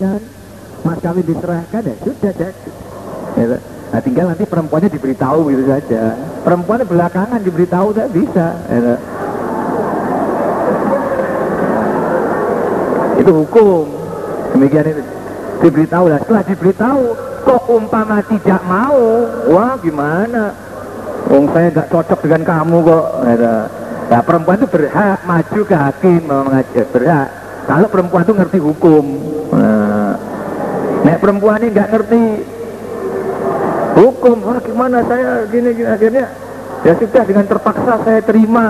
diserahkan mas kawin diserahkan ya? Sudah jadi ya, nah tinggal nanti perempuannya diberitahu gitu saja. Perempuannya belakangan diberitahu tidak bisa. Ya. itu hukum. Demikian itu. Diberitahu lah. Setelah diberitahu kok umpama tidak mau? Wah gimana? Wong saya nggak cocok dengan kamu kok. Ya. Nah perempuan itu berhak maju ke hakim mengajar berhak. Kalau perempuan itu ngerti hukum. Nek perempuan ini nggak ngerti hukum, wah gimana saya gini gini akhirnya ya sudah dengan terpaksa saya terima.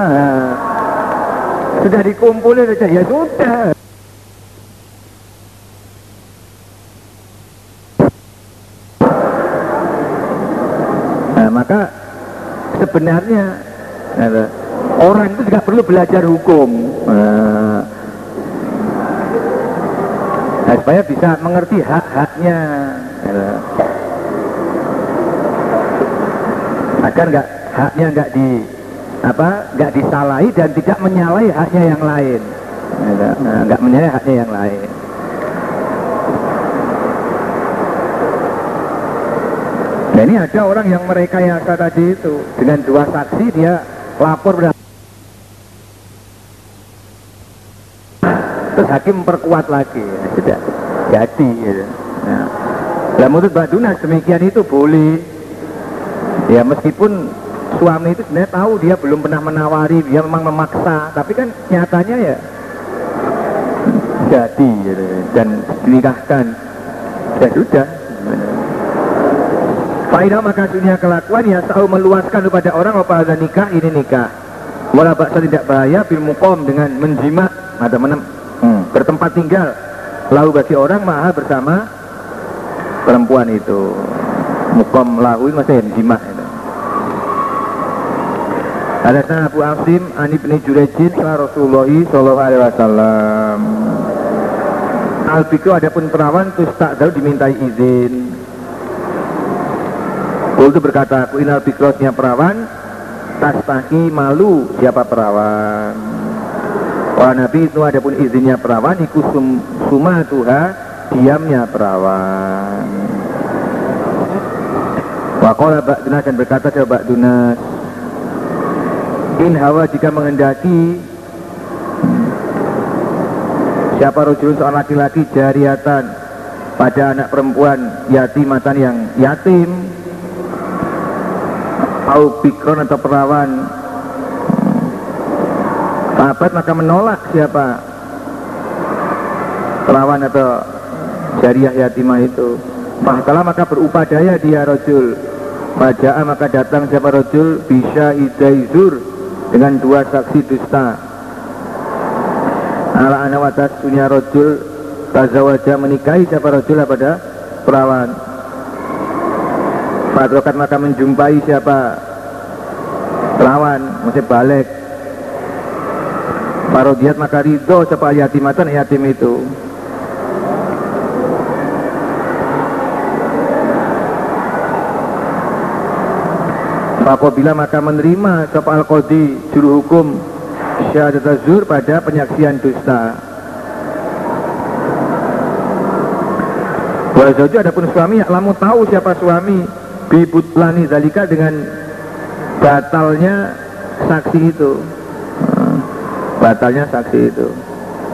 Sudah dikumpulin aja ya sudah. Nah maka sebenarnya nah, orang itu juga perlu belajar hukum nah, nah, supaya bisa mengerti hak-haknya. Nah, agar nggak haknya nggak di apa nggak disalahi dan tidak menyalahi haknya yang lain. Nah, nggak menyalahi haknya yang lain. Nah ini ada orang yang merekayasa tadi itu. Dengan dua saksi dia lapor pada terus hakim memperkuat lagi. Ya, sudah jadi gitu. Nah, nah menurut Mbak Dunas demikian itu boleh. Ya meskipun suami itu sebenarnya tahu dia belum pernah menawari dia memang memaksa. Tapi kan nyatanya ya jadi gitu, dan dinikahkan. Ya sudah. Faidah maka dunia kelakuan ya tahu meluaskan kepada orang apa ada nikah ini nikah. Walau baksa tidak bahaya bil mukom dengan menjimat atau menem, bertempat tinggal. Lalu bagi orang maha bersama perempuan itu. Mukom lahu masih menjimat itu. Ada Abu Asim Ani bin Jurejin Rasulullah Sallallahu Alaihi Wasallam. Al adapun perawan terus tak tahu dimintai izin itu berkata, aku inal bikrosnya perawan, tastaki malu siapa perawan. Wah Nabi itu ada pun izinnya perawan, iku sum, tuha, diamnya perawan. Wakola Bak Dunas dan berkata coba Dunas, In hawa jika menghendaki Siapa rojulun seorang laki-laki jariatan pada anak perempuan yatimatan yang yatim au bikron atau perawan sahabat maka menolak siapa perawan atau jariah yatimah itu. Fahkala maka berupadaya dia rojul Fajaa maka datang siapa rojul Bisa idaizur Dengan dua saksi dusta. Ala ana watas punya rojul Tazawaja menikahi siapa rojul pada perawan. Fadrokat maka menjumpai siapa? Perawan, mesti balik. Parodiat maka ridho siapa yatimatan yatim itu. Apabila maka menerima siapa al-qadi juru hukum syahadat azur pada penyaksian dusta. Wajaju adapun suami lamu tahu siapa suami bibutlani zalika dengan batalnya saksi itu batalnya saksi itu.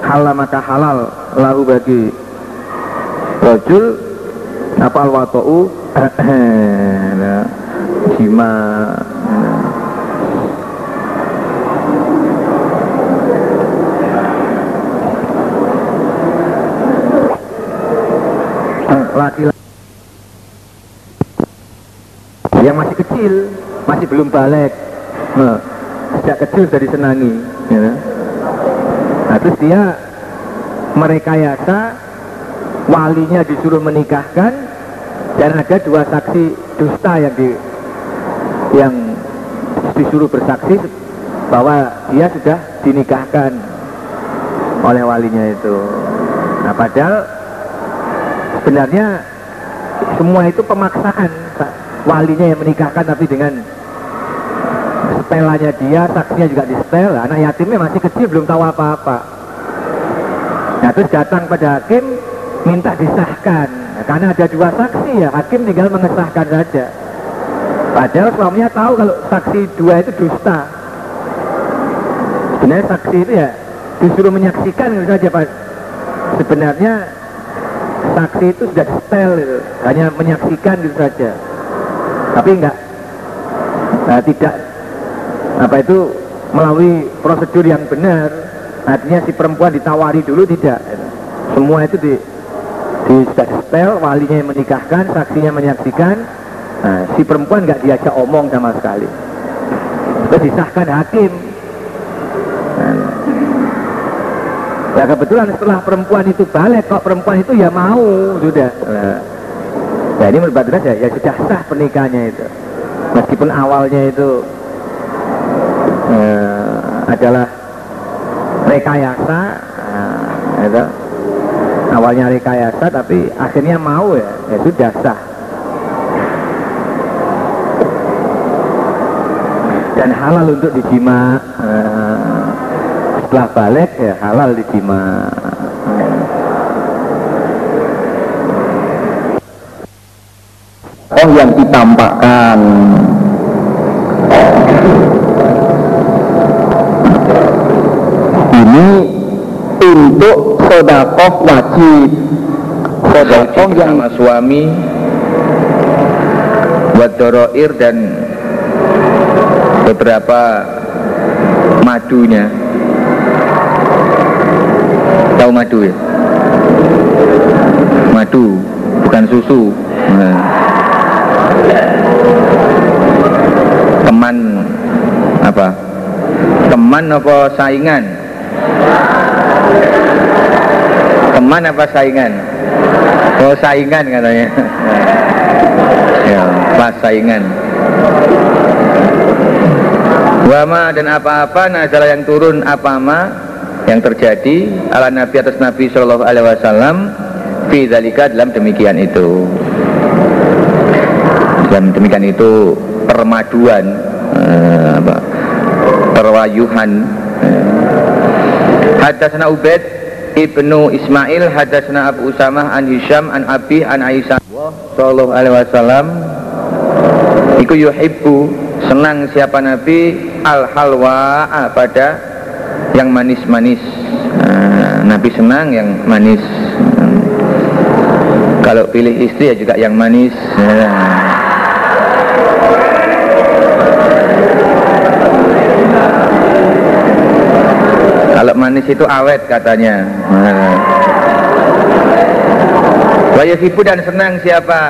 Halal maka halal lahu bagi. Rojul apa al wata'u nah, jima. Laki-laki. Yang masih kecil masih belum balik. Nah, sejak kecil sudah disenangi ya. Terus dia merekayasa walinya disuruh menikahkan dan ada dua saksi dusta yang di yang disuruh bersaksi bahwa dia sudah dinikahkan oleh walinya itu. Nah padahal sebenarnya semua itu pemaksaan walinya yang menikahkan tapi dengan setelannya dia, saksinya juga di setel, anak yatimnya masih kecil belum tahu apa-apa. Terus datang pada hakim minta disahkan. Karena ada dua saksi ya hakim tinggal mengesahkan saja. Padahal suaminya tahu kalau saksi dua itu dusta. Sebenarnya saksi itu ya disuruh menyaksikan gitu saja Pak. Sebenarnya saksi itu sudah setel gitu. hanya menyaksikan gitu saja. Tapi enggak nah, tidak apa itu melalui prosedur yang benar artinya si perempuan ditawari dulu tidak? Semua itu di, di setel walinya yang menikahkan saksinya menyaksikan. Nah, si perempuan nggak diajak omong sama sekali. Itu disahkan hakim. Nah, ya kebetulan setelah perempuan itu balik kok perempuan itu ya mau sudah. Nah, ya ini menurut ya, ya sudah sah pernikahannya itu. Meskipun awalnya itu eh, adalah rekayasa nah, itu. Awalnya rekayasa tapi akhirnya mau ya. Sudah sah dan halal untuk dijima eh, setelah balik ya halal dijima oh yang ditampakkan ini untuk sodakoh wajib. Sodakoh yang sama suami buat doroir dan beberapa madunya. Tahu madu ya? Madu bukan susu. Nah. teman apa? Teman apa saingan teman apa saingan? Oh saingan katanya. Ya pas saingan. Wama dan apa-apa nazalah yang turun apa-ama yang terjadi ala Nabi atas Nabi Shallallahu Alaihi Wasallam fi dalika dalam demikian itu. Dalam demikian itu permaduan eh, apa, perwayuhan. Eh. Hadasana ibnu Ismail hadasana Abu Usamah an Hisham an Abi an Aisyah. Sallallahu Alaihi Wasallam. Iku yuhibbu senang siapa Nabi al halwa pada yang manis-manis. Nah, Nabi senang yang manis. Hmm. kalau pilih istri ya juga yang manis. Nah. Kalau manis itu awet katanya. Nah. Dan senang siapa?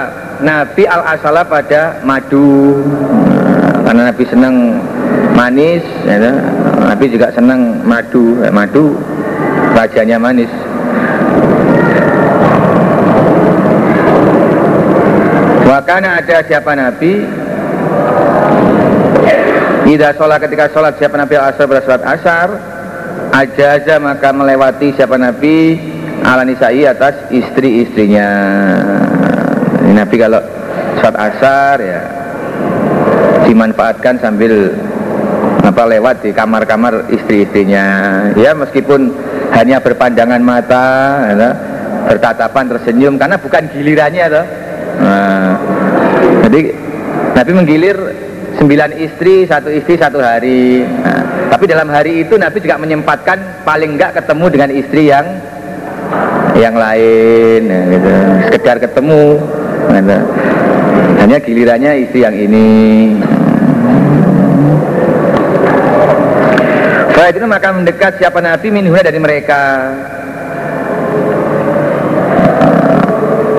Nabi al-asala pada madu. Karena Nabi senang manis ya, Nabi juga senang madu. Eh, madu rajanya manis. Wakana ada siapa Nabi? Ida sholat ketika sholat siapa Nabi al-asar pada sholat asar Ajaza maka melewati siapa Nabi? Ala nisa'i atas istri-istrinya. Nabi kalau sholat asar ya dimanfaatkan sambil apa lewat di kamar-kamar istri-istrinya. Ya meskipun hanya berpandangan mata ya, bertatapan tersenyum karena bukan gilirannya ya, nah, jadi Nabi menggilir sembilan istri satu istri satu hari. Nah, tapi dalam hari itu Nabi juga menyempatkan paling enggak ketemu dengan istri yang yang lain ya, gitu. sekedar ketemu. Gitu. hanya gilirannya istri yang ini. Baik itu maka mendekat siapa Nabi minhuna dari mereka.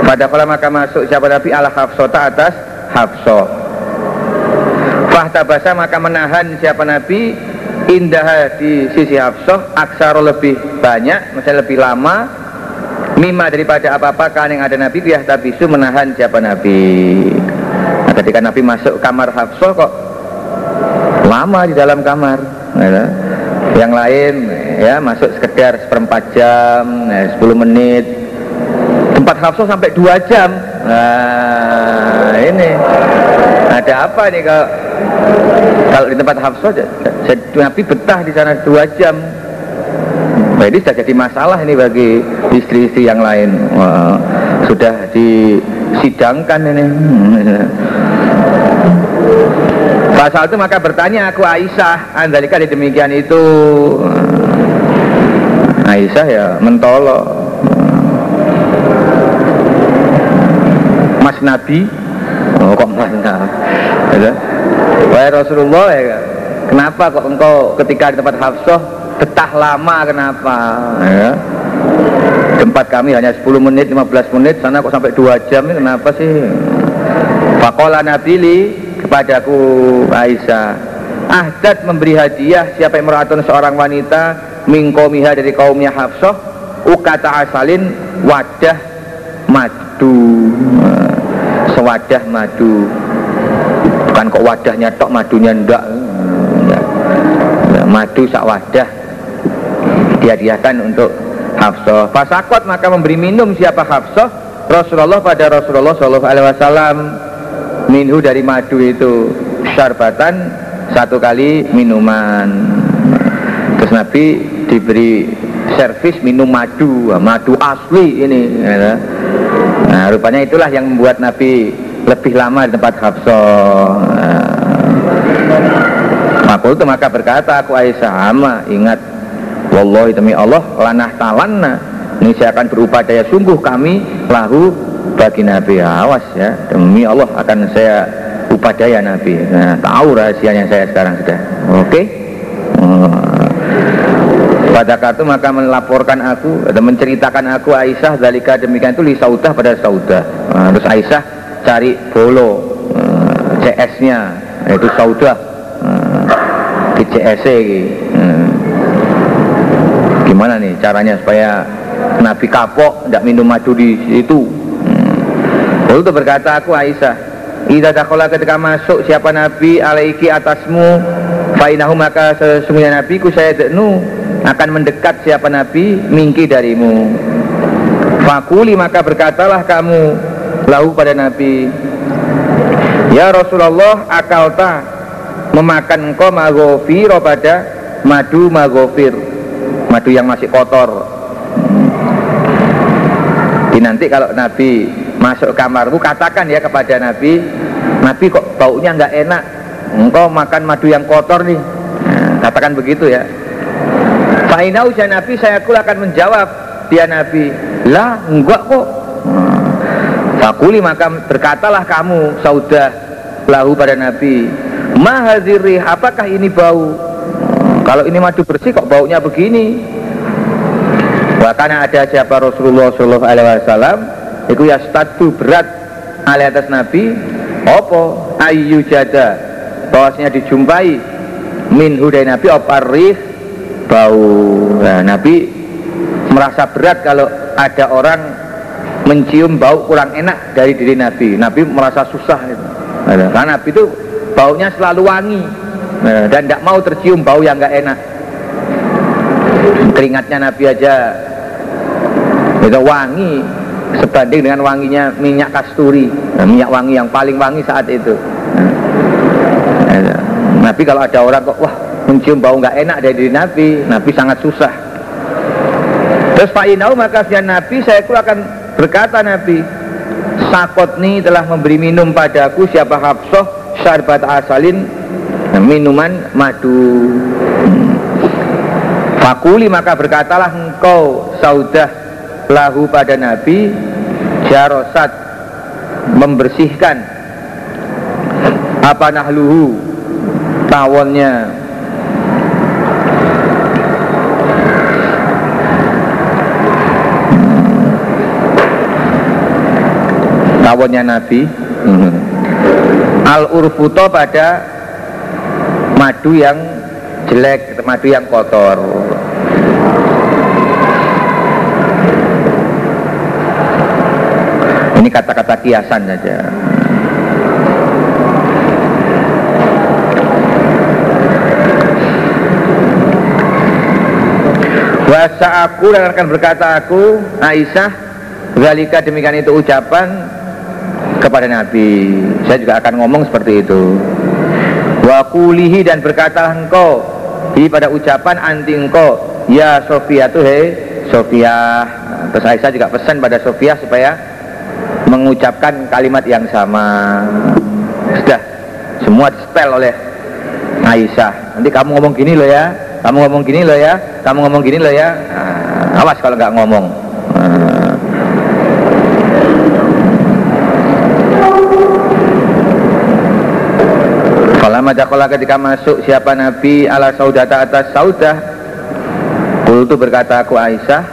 Pada kala maka masuk siapa Nabi? Ala hafsota atas hafsoh Fahtabasa maka menahan siapa Nabi Indah di sisi hafsoh Aksaro lebih banyak Misalnya lebih lama Mima daripada apa-apa kan yang ada Nabi Biah tabisu menahan siapa Nabi. Nah ketika Nabi masuk kamar hafsoh kok Lama di dalam kamar nah, yang lain ya masuk sekedar seperempat jam ya, 10 menit. Tempat Hafsah sampai dua jam. Nah ini ada apa nih kalau kalau di tempat Hafsah Nabi betah di sana dua jam Jadi sudah jadi masalah ini bagi istri-istri yang lain. Wah, sudah disidangkan ini. Pasal itu maka bertanya aku Aisyah, andalika demikian itu. Aisyah ya mentolo. Mas Nabi, oh kok Mas Nabi? Wahai Rasulullah ya, kenapa kok engkau ketika di tempat Hafsah betah lama kenapa? Ya. Tempat kami hanya 10 menit 15 menit sana kok sampai 2 jam ini kenapa sih? Fakola Nabili kepadaku Aisyah Ahdat memberi hadiah siapa yang meratun seorang wanita Mingkomiha dari kaumnya Hafsah Ukata asalin wadah madu. Sewadah madu kok wadahnya tok madunya ndak Madu sak wadah dihadiahkan untuk Hafsah. Fasakot maka memberi minum siapa Hafsah? Rasulullah pada Rasulullah Shallallahu Alaihi Wasallam minhu dari madu itu syarbatan satu kali minuman. Terus Nabi diberi servis minum madu, madu asli ini. Ya. Nah, rupanya itulah yang membuat Nabi lebih lama di tempat Hafsah. Nah, itu maka berkata aku Aisyah ama ingat. Wallahi demi Allah lanah talanna. Ini saya akan berupaya sungguh kami lahu bagi Nabi. Awas ya demi Allah akan saya upadaya Nabi. Nah tahu rahasianya saya sekarang sudah. Oke? Okay? pada kartu maka melaporkan aku dan menceritakan aku Aisyah dalika demikian itu li saudah pada saudah. Nah, terus Aisyah cari bolo CS nya yaitu saudah di CS gimana nih caranya supaya Nabi kapok tidak minum madu di situ? Hmm. lalu itu berkata aku Aisyah Ida takola ketika masuk siapa Nabi alaiki atasmu Fainahu maka sesungguhnya Nabi ku saya deknu akan mendekat siapa Nabi mingki darimu. Fakuli maka berkatalah kamu lahu pada Nabi. Ya Rasulullah akalta memakan engkau magofir pada madu magofir madu yang masih kotor. Jadi nanti kalau Nabi masuk kamarmu katakan ya kepada Nabi Nabi kok baunya nggak enak? Engkau makan madu yang kotor nih. Nah, katakan begitu ya. Fa'ina usia Nabi saya akan menjawab dia Nabi. Lah enggak kok Fakuli maka berkatalah kamu saudah lahu pada Nabi Mahazirih apakah ini bau? Kalau ini madu bersih kok baunya begini? Bahkan ada siapa Rasulullah Shallallahu Alaihi Wasallam itu ya statu berat ali atas Nabi opo ayu jada? Bahwasanya dijumpai min hudai Nabi oparih bau. Nah, Nabi merasa berat kalau ada orang mencium bau kurang enak dari diri Nabi. Nabi merasa susah itu. karena Nabi itu baunya selalu wangi. Dan tidak mau tercium bau yang nggak enak. Keringatnya Nabi aja. Itu wangi sebanding dengan wanginya minyak kasturi. Minyak wangi yang paling wangi saat itu. Nabi kalau ada orang kok wah mencium bau nggak enak dari diri Nabi Nabi sangat susah. Terus fa'inau maka sian Nabi saya akan berkata Nabi Sakotni telah memberi minum padaku siapa Hafsah syarbat asalin minuman madu. Fakuli maka berkatalah engkau saudah lahu pada Nabi jarosat membersihkan. Apa nahluhu? Tawonnya tawonnya Nabi hmm. al urfuto pada madu yang jelek, madu yang kotor. Ini kata-kata kiasan saja. Wasa aku dan akan berkata aku Aisyah Zalika demikian itu ucapan kepada Nabi. Saya juga akan ngomong seperti itu. Wa kulihi dan berkatalah engkau di pada ucapan anti engkau ya Sofia tuh hei Sofia. Terus Aisyah juga pesan pada Sofia supaya mengucapkan kalimat yang sama. Sudah semua setel oleh Aisyah. Nanti kamu ngomong gini loh ya kamu ngomong gini loh ya kamu ngomong gini loh ya. Nah, awas kalau nggak ngomong. Nah. Majakola ketika masuk siapa Nabi? Ala saudata atas saudah. Kultu berkata aku Aisyah.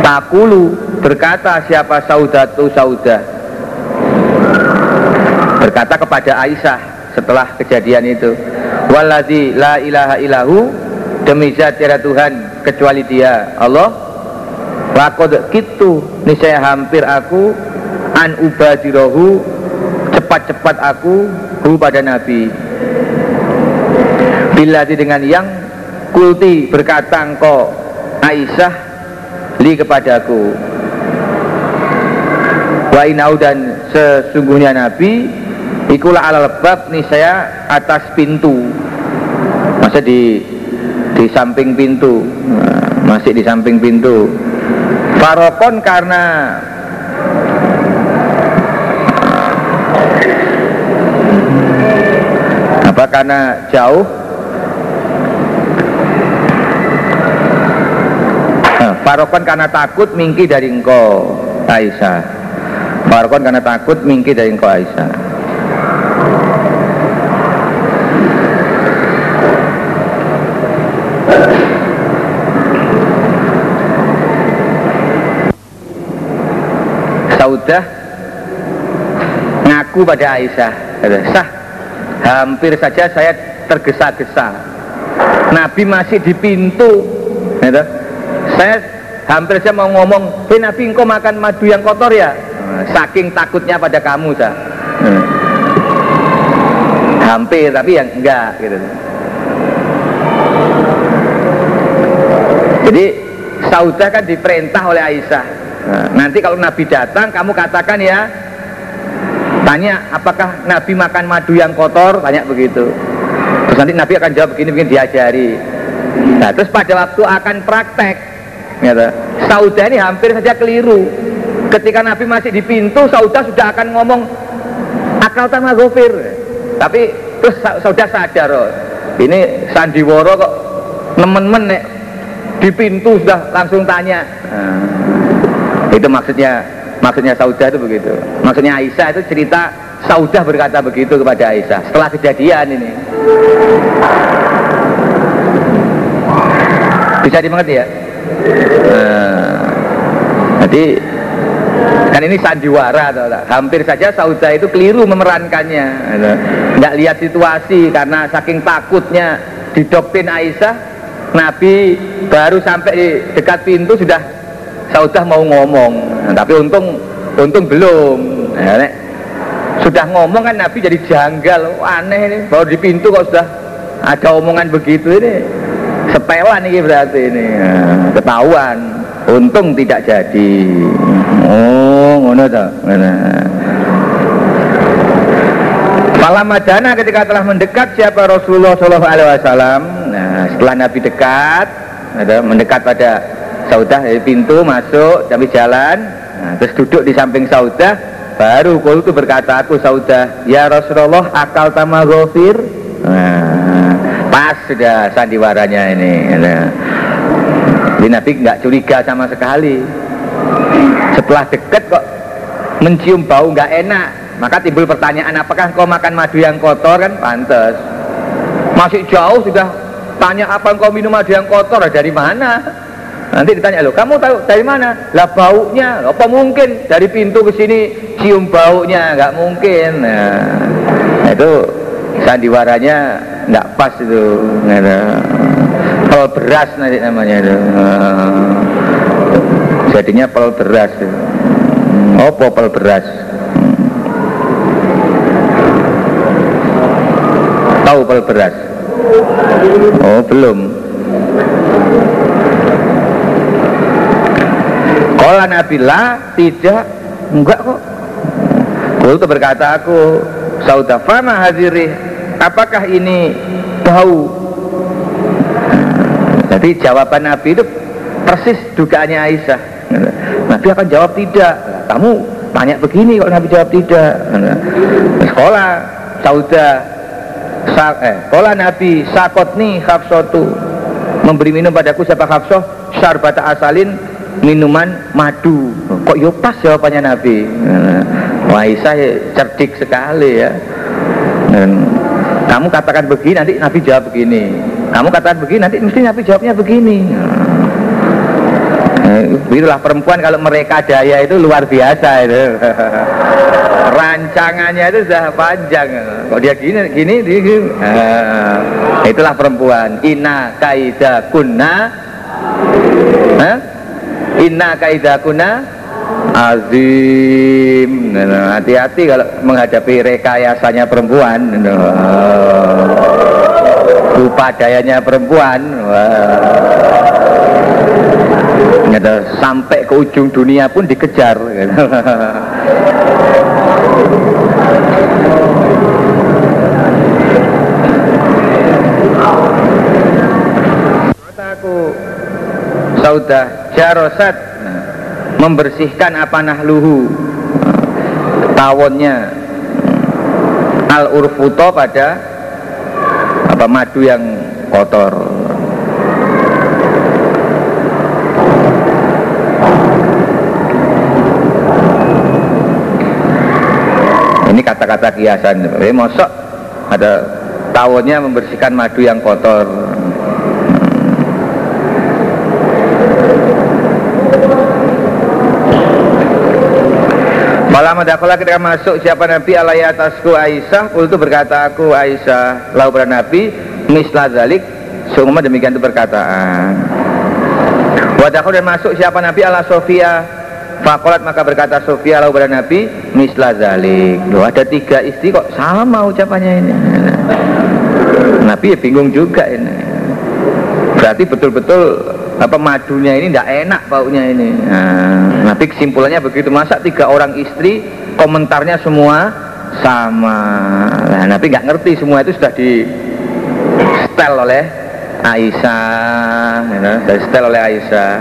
Takulu berkata siapa saudatu saudah? Berkata kepada Aisyah setelah kejadian itu Waladhi la ilaha ilahu Demi zat Tuhan kecuali dia Allah. Lakod kitu Niscaya hampir aku An ubadirohu Cepat-cepat aku Hu pada Nabi. Bila dengan yang Kulti berkata engkau Aisyah Li kepadaku. Wa inau dan sesungguhnya Nabi Ikulah ala lebab nih saya atas pintu. Masa di di samping pintu. Nah, Masih di samping pintu. Farokon karena Apa karena jauh. Nah, Farokon karena takut mingki dari engkau Aisyah. Farokon karena takut mingki dari engkau Aisyah. Saudah ngaku pada Aisyah. Sah hampir saja saya tergesa-gesa. Nabi masih di pintu gitu. saya hampir saja mau ngomong hei Nabi engkau makan madu yang kotor ya? Saking takutnya pada kamu sah hampir tapi yang enggak gitu. Jadi Saudah kan diperintah oleh Aisyah. Nah, nanti kalau Nabi datang kamu katakan ya tanya apakah Nabi makan madu yang kotor? Tanya begitu. Terus nanti Nabi akan jawab begini-begini diajari. Nah terus pada waktu akan praktek gitu. Saudah ini hampir saja keliru. Ketika Nabi masih di pintu Saudah sudah akan ngomong akal tanah gofir tapi terus Saudah sadar oh, ini sandiworo kok nemen-men di pintu sudah langsung tanya. Nah, itu maksudnya maksudnya Saudah itu begitu. Maksudnya Aisyah itu cerita Saudah berkata begitu kepada Aisyah. Setelah kejadian ini. Bisa dimengerti ya? Nah, jadi kan ini sandiwara atau hampir saja Saudah itu keliru memerankannya. Nggak lihat situasi karena saking takutnya didoktrin Aisyah Nabi baru sampai di dekat pintu sudah Saudah mau ngomong. Nah, tapi untung untung belum. Ya, nek, sudah ngomong kan Nabi jadi janggal. Oh, aneh ini. Baru di pintu kok sudah ada omongan begitu ini. Sepelan ini berarti ini. Nah, ketahuan. Untung tidak jadi. Oh ngono toh Malam Madana ketika telah mendekat siapa Rasulullah Shallallahu Alaihi Wasallam? Setelah Nabi dekat ada mendekat pada Saudah dari pintu masuk Nabi jalan. Nah, terus duduk di samping Saudah. Baru kul itu berkata aku Saudah. Ya Rasulullah akal tama gofir nah, pas sudah sandiwaranya ini. Nah. Jadi Nabi nggak curiga sama sekali. Setelah dekat kok mencium bau nggak enak. Maka timbul pertanyaan apakah kau makan madu yang kotor? Kan pantas masih jauh sudah. Tanya apa engkau minum ada yang kotor? Dari mana? Nanti ditanya lo, kamu tahu dari mana? Lah baunya, apa mungkin dari pintu ke sini cium baunya? Nggak mungkin. Nah, itu sandiwaranya nggak pas itu. Pel beras nanti namanya itu. Jadinya pel beras. Oh, pel beras. Tahu pel beras? Oh belum Kola Nabila tidak. Enggak kok. Itu berkata aku Saudafama hadiri Apakah ini bau? Jadi jawaban Nabi itu persis dugaannya Aisyah. Nabi akan jawab tidak. Kamu tanya begini kalau Nabi jawab tidak. Sekolah sauda sa, eh, sekolah Nabi sakotni khafsotu memberi minum padaku siapa khafsoh syarbata asalin minuman madu. Kok yo pas jawabannya Nabi? Wah Aisyah cerdik sekali ya. Dan kamu katakan begini nanti Nabi jawab begini. Kamu katakan begini nanti mesti Nabi jawabnya begini. Nah, itulah perempuan kalau mereka daya itu luar biasa itu. Rancangannya itu sudah panjang. Kok dia gini gini, gini. Nah, itulah perempuan. Ina kaida kunna? Inna kaida kunna azim. Nah, hati-hati kalau menghadapi rekayasanya perempuan. Upadayanya perempuan. Wah. sampai ke ujung dunia pun dikejar. Aku saudah jarosat membersihkan apa nahluhu tawonnya. Al urfuto pada apa madu yang kotor. Ini kata-kata kiasan. Eh, mosok ada tawonnya membersihkan madu yang kotor Malam madakola ketika masuk siapa Nabi? Alaihi atasku Aisyah. Kultu berkata aku Aisyah. Lalu pada Nabi Misla zalik. Seumumnya demikian itu perkataan. Wadakul dan masuk siapa Nabi? Ala Sofia. Fakolat maka berkata Sofia lalu pada Nabi Misla zalik. Loh ada tiga istri kok sama ucapannya ini? Nabi ya bingung juga ini. Berarti betul-betul apa madunya ini tidak enak baunya ini. Nah, nanti kesimpulannya begitu. Masa tiga orang istri komentarnya semua sama. Nah, Nabi nggak ngerti semua itu sudah di setel oleh Aisyah ya, sudah setel oleh Aisyah.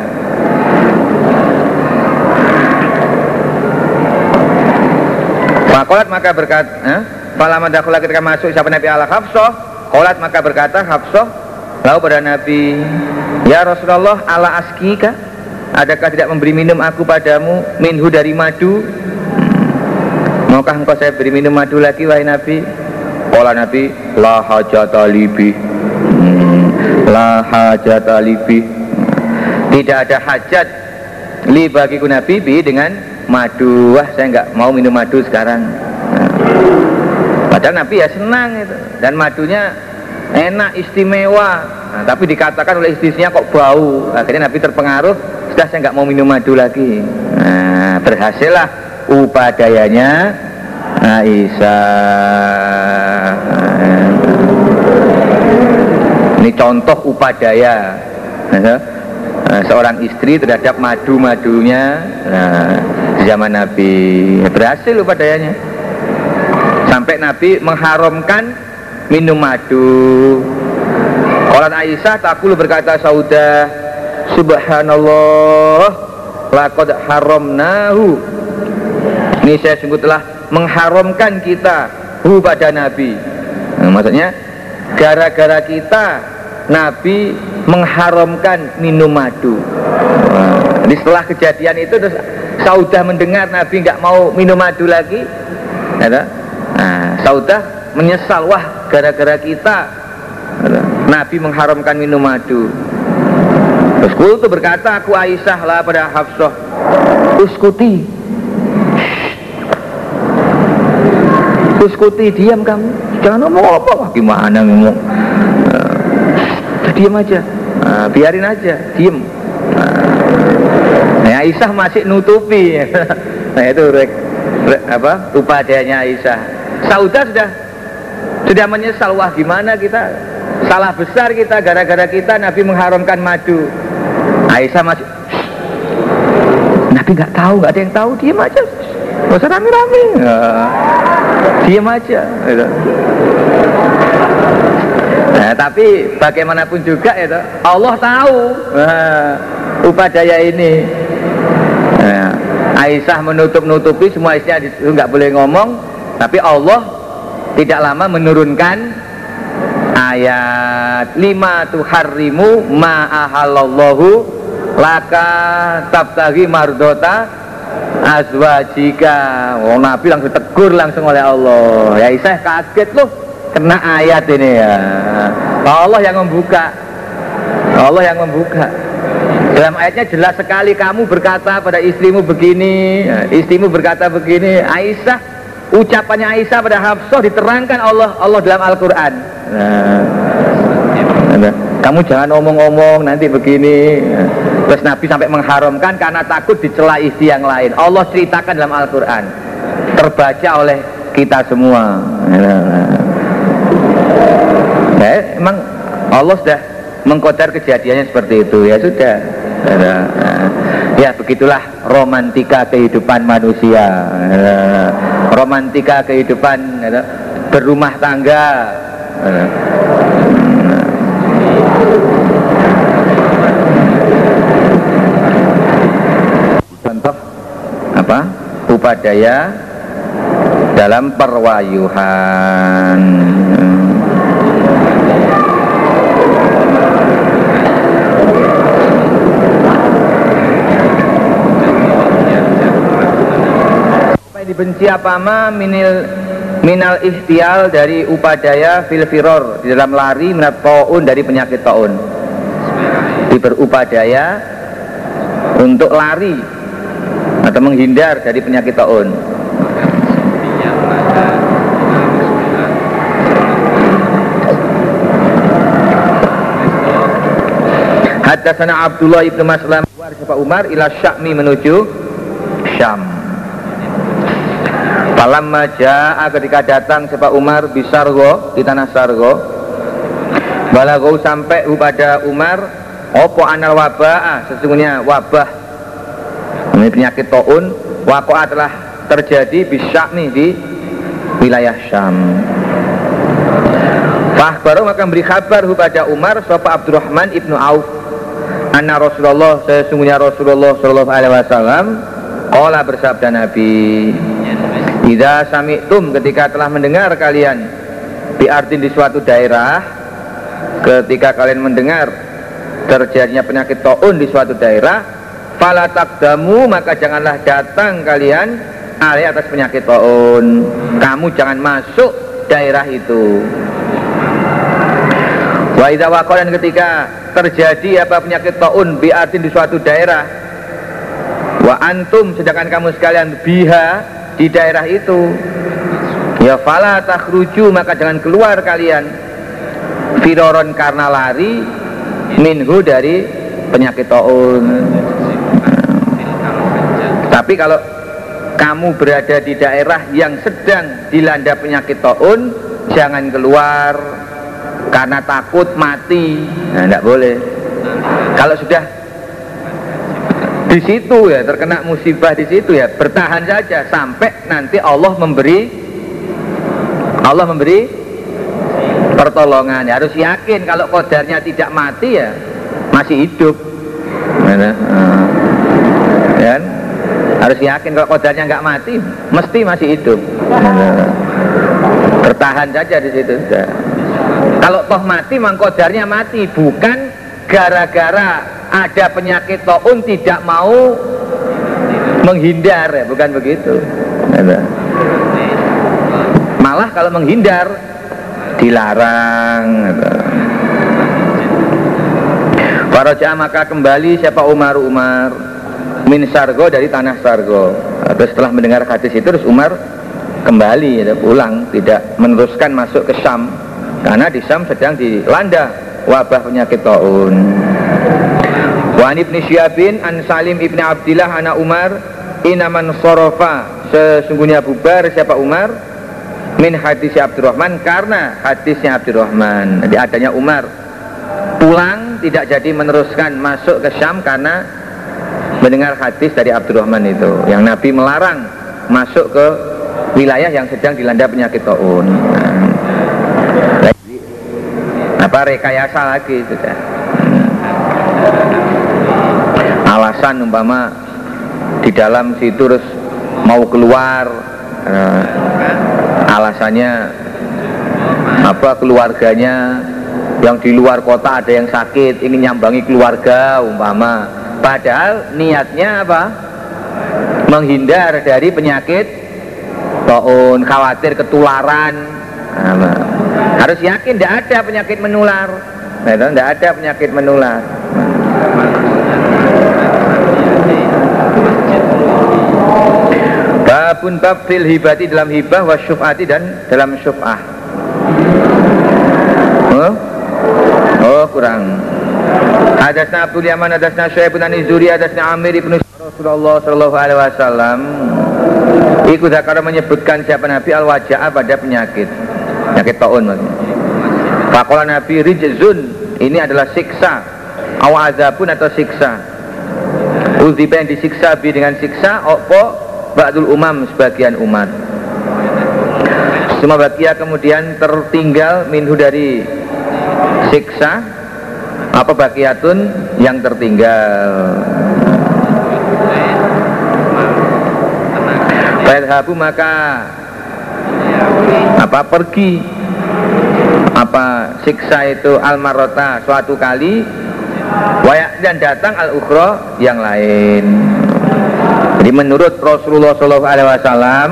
Fakolat maka berkat eh? Falama dakulah ketika masuk siapa Nabi Allah Hafsoh Kolat maka berkata Hafsoh Lalu pada Nabi Ya Rasulullah ala askika Adakah tidak memberi minum aku padamu Minhu dari madu. Maukah engkau saya beri minum madu lagi wahai Nabi Kala Nabi La hajat alibi hmm. La hajat alibi Tidak ada hajat Li bagiku Nabi bi dengan madu Wah saya nggak mau minum madu sekarang nah. Padahal Nabi ya senang itu Dan madunya enak istimewa. Nah, tapi dikatakan oleh istrinya kok bau. Akhirnya Nabi terpengaruh. Sudah saya nggak mau minum madu lagi. Nah, berhasillah upadayanya Aisyah nah, ini contoh upadaya. Nah, seorang istri terhadap madu-madunya. Nah, zaman Nabi. Berhasil upadayanya. Sampai Nabi mengharamkan minum madu. Qalat Aisyah takulu berkata Saudah Subhanallah Laqad haramnahu. Ini saya sungguh telah mengharamkan kita Hu pada Nabi. Nah, Maksudnya Gara-gara kita Nabi mengharamkan minum madu. Nah, Jadi setelah kejadian itu terus Saudah mendengar Nabi nggak mau minum madu lagi. Nah, Saudah menyesal wah gara-gara kita. Nabi mengharamkan minum madu. Terus itu berkata aku Aisyah lah pada Hafsah. Uskuti. Uskuti diam kamu. Jangan ngomong apa wah gimana ngomong uh, diam aja. Uh, biarin aja diam uh, nah, Aisyah masih nutupi. Nah itu rek, rek, apa upadanya Aisyah. Saudah sudah sudah menyesal wah gimana kita? Salah besar kita gara-gara kita Nabi mengharamkan madu. Aisyah masih Nabi nggak tahu nggak ada yang tahu diam aja. Nggak usah rame-rame. Diam aja. Gitu. nah, tapi bagaimanapun juga itu Allah tahu. Nah, upadaya ini. Nah, Aisyah menutup-nutupi semua isinya nggak boleh ngomong tapi Allah tidak lama menurunkan ayat. Lima tuharrimu ma'ahallallahu laka tabtagi mardota azwajika. Oh, Nabi langsung tegur langsung oleh Allah. Ya Aisyah kaget loh kena ayat ini ya. Allah yang membuka. Allah yang membuka. Dalam ayatnya jelas sekali kamu berkata pada istrimu begini istrimu berkata begini Aisyah ucapannya Aisyah pada Hafsah diterangkan Allah Allah dalam Al-Quran. Nah, kamu jangan omong-omong nanti begini. Terus Nabi sampai mengharamkan karena takut dicela istri yang lain. Allah ceritakan dalam Al-Quran. Terbaca oleh kita semua. Ya, emang Allah sudah mengkodar kejadiannya seperti itu. Ya sudah ya begitulah romantika kehidupan manusia. Romantika kehidupan berumah tangga. Contoh apa? Upadaya dalam perwayuhan dibenci apa ma minil minal ikhtial dari upadaya fil firor. Di dalam lari minat taun dari penyakit taun. Di berupadaya untuk lari atau menghindar dari penyakit taun. Hadasana Abdullah ibnu Maslam Umar ila Syakmi menuju Syam Falamma ja'a ketika datang sebab Umar bisargo di tanah Sargo. Balago sampai pada Umar Opo anal wabah? Sesungguhnya wabah. Ini penyakit taun. Wakoa telah terjadi nih di wilayah Syam. Baru maka beri kabar kepada Umar Sopa Abdurrahman ibnu Auf. Anna Rasulullah sesungguhnya Rasulullah Shallallahu Alaihi Wasallam Kala bersabda Nabi Ida sami'tum ketika telah mendengar kalian Biartin di suatu daerah Ketika kalian mendengar Terjadinya penyakit to'un di suatu daerah Fala takdamu maka janganlah datang kalian Ali atas penyakit to'un Kamu jangan masuk daerah itu. Wa dan ketika terjadi apa penyakit taun biartin di suatu daerah Wa antum sedangkan kamu sekalian biha di daerah itu. Ya fala takhruju maka jangan keluar kalian. Firoron karena lari minhu dari penyakit taun. Tapi kalau kamu berada di daerah yang sedang dilanda penyakit taun jangan keluar karena takut mati. Nah, tidak boleh. Kalau sudah di situ ya terkena musibah di situ ya. Bertahan saja sampai nanti Allah memberi Allah memberi pertolongan. Ya, harus yakin kalau kodarnya tidak mati ya masih hidup. Ya, harus yakin kalau kodarnya nggak mati mesti masih hidup. Bertahan saja di situ. Kalau toh mati memang kodarnya mati. Bukan gara-gara ada penyakit taun tidak mau menghindar ya, bukan begitu? Malah kalau menghindar dilarang Para maka kembali siapa Umar? Umar min Sargo dari tanah Sargo. Terus setelah mendengar hadis itu terus Umar kembali ya, pulang tidak meneruskan masuk ke Syam. Karena di Syam sedang dilanda wabah penyakit taun Wa ibni Syabin an Salim ibni Abdillah anak Umar inaman sorofa sesungguhnya bubar siapa Umar? Min hadis Abdurrahman karena hadisnya Abdurrahman. Jadi adanya Umar. Pulang tidak jadi meneruskan masuk ke Syam karena mendengar hadis dari Abdurrahman itu. Yang Nabi melarang masuk ke wilayah yang sedang dilanda penyakit taun. Nah, apa rekayasa lagi sudah alasan umpama di dalam situ terus mau keluar uh, alasannya apa keluarganya yang di luar kota ada yang sakit ingin nyambangi keluarga umpama. Padahal niatnya apa? Menghindar dari penyakit taun khawatir ketularan. Nah, harus yakin tidak ada penyakit menular. Tidak nah, ada penyakit menular Babun bab fil hibati dalam hibah wa syuf'ati dan dalam syuf'ah. Oh, oh kurang. Hadasna Abdul Yaman, hadasna Syuaib bin Anizuri, hadasna Amir ibn Rasulullah sallallahu alaihi wasallam. Iku zakara menyebutkan siapa Nabi al-wajah pada penyakit. Penyakit taun maksudnya. Fakola Nabi rijzun. Ini adalah siksa. Awazabun atau siksa. Uziba yang disiksa bi dengan siksa Opo Ba'dul umam sebagian umat. Semua bagia kemudian tertinggal minhu dari siksa. Apa bagiatun yang tertinggal. Fadhabu maka apa pergi? Apa siksa itu almarota suatu kali? Dan datang al ukhro yang lain jadi menurut Rasulullah SAW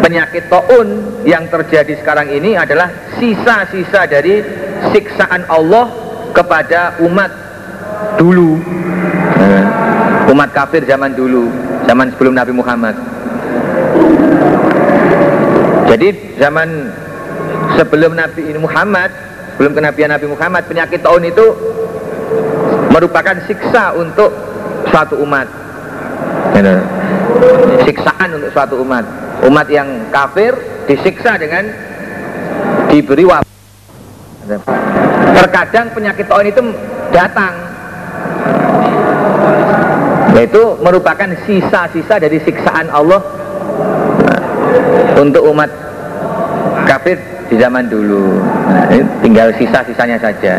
penyakit taun yang terjadi sekarang ini adalah sisa-sisa dari siksaan Allah kepada umat dulu umat kafir zaman dulu zaman sebelum Nabi Muhammad jadi zaman sebelum Nabi Muhammad sebelum kenabian Nabi Muhammad penyakit taun itu merupakan siksa untuk suatu umat. Siksaan untuk suatu umat. Umat yang kafir disiksa dengan diberi wabah terkadang penyakit tahun itu datang. Yaitu merupakan sisa-sisa dari siksaan Allah untuk umat kafir di zaman dulu. Nah, tinggal sisa-sisanya saja.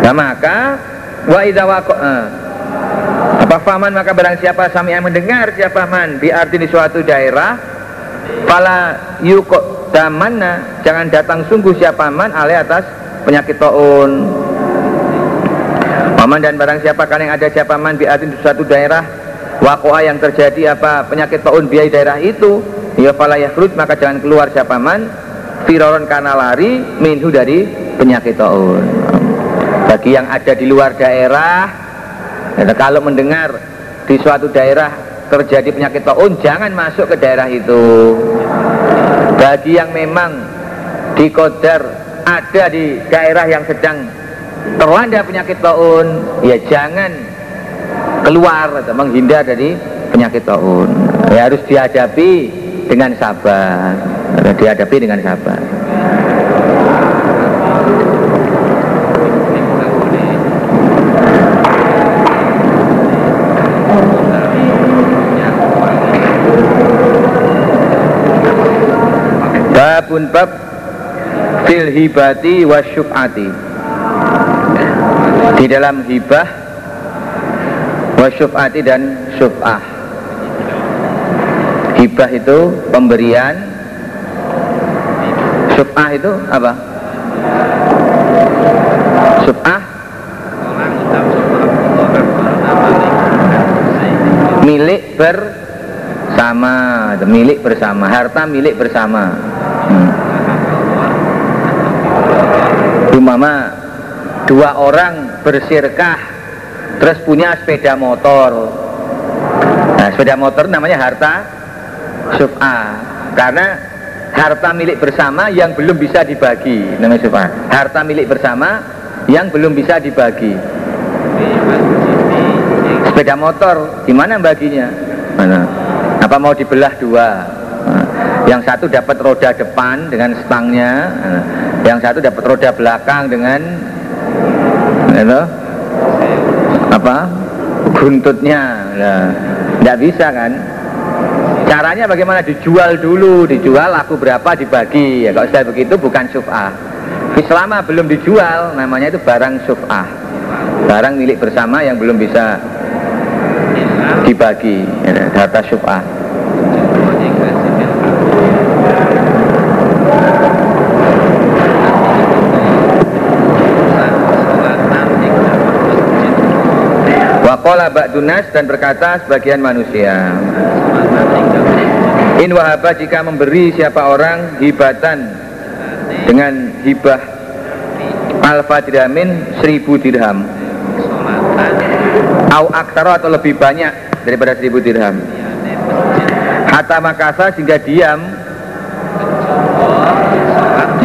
Nah maka wa apa faman maka barang siapa sami yang mendengar siapa man arti di suatu daerah pala yukok damana jangan datang sungguh siapa man alih atas penyakit taun. Paman dan barang siapa kalian yang ada siapa man arti di suatu daerah wakoa yang terjadi apa penyakit taun biaya daerah itu ya pala yahrud maka jangan keluar siapa man firoron karena lari minhu dari penyakit taun. Bagi yang ada di luar daerah dan kalau mendengar di suatu daerah terjadi penyakit taun, jangan masuk ke daerah itu. Bagi yang memang di kodar ada di daerah yang sedang terlanda penyakit taun, ya jangan keluar atau menghindar dari penyakit taun. Ya harus dihadapi dengan sabar, dihadapi dengan sabar. Babun bab fil hibati wa syuf'ati Di dalam hibah wa syuf'ati dan syuf'ah Hibah itu pemberian Syuf'ah itu apa? Syuf'ah milik bersama milik bersama harta milik bersama Umama dua orang bersirkah terus punya sepeda motor. Nah sepeda motor namanya harta sub'a karena harta milik bersama yang belum bisa dibagi namanya sub'a harta milik bersama yang belum bisa dibagi. Sepeda motor gimana baginya? Mana? Apa mau dibelah dua yang satu dapat roda depan dengan stangnya yang satu dapat roda belakang dengan itu apa guntutnya nah, tidak bisa kan? Caranya bagaimana? Dijual dulu dijual laku berapa dibagi. Ya kalau sudah begitu bukan syuf'ah. Selama belum dijual namanya itu barang syuf'ah. Barang milik bersama yang belum bisa dibagi. Ya, data syuf'ah Wakola ba'dunas dan berkata sebagian manusia. In wahaba jika memberi siapa orang hibatan dengan hibah alfa dirhamin seribu dirham. Au aktaro atau lebih banyak daripada seribu dirham. Hatta makasa sehingga diam.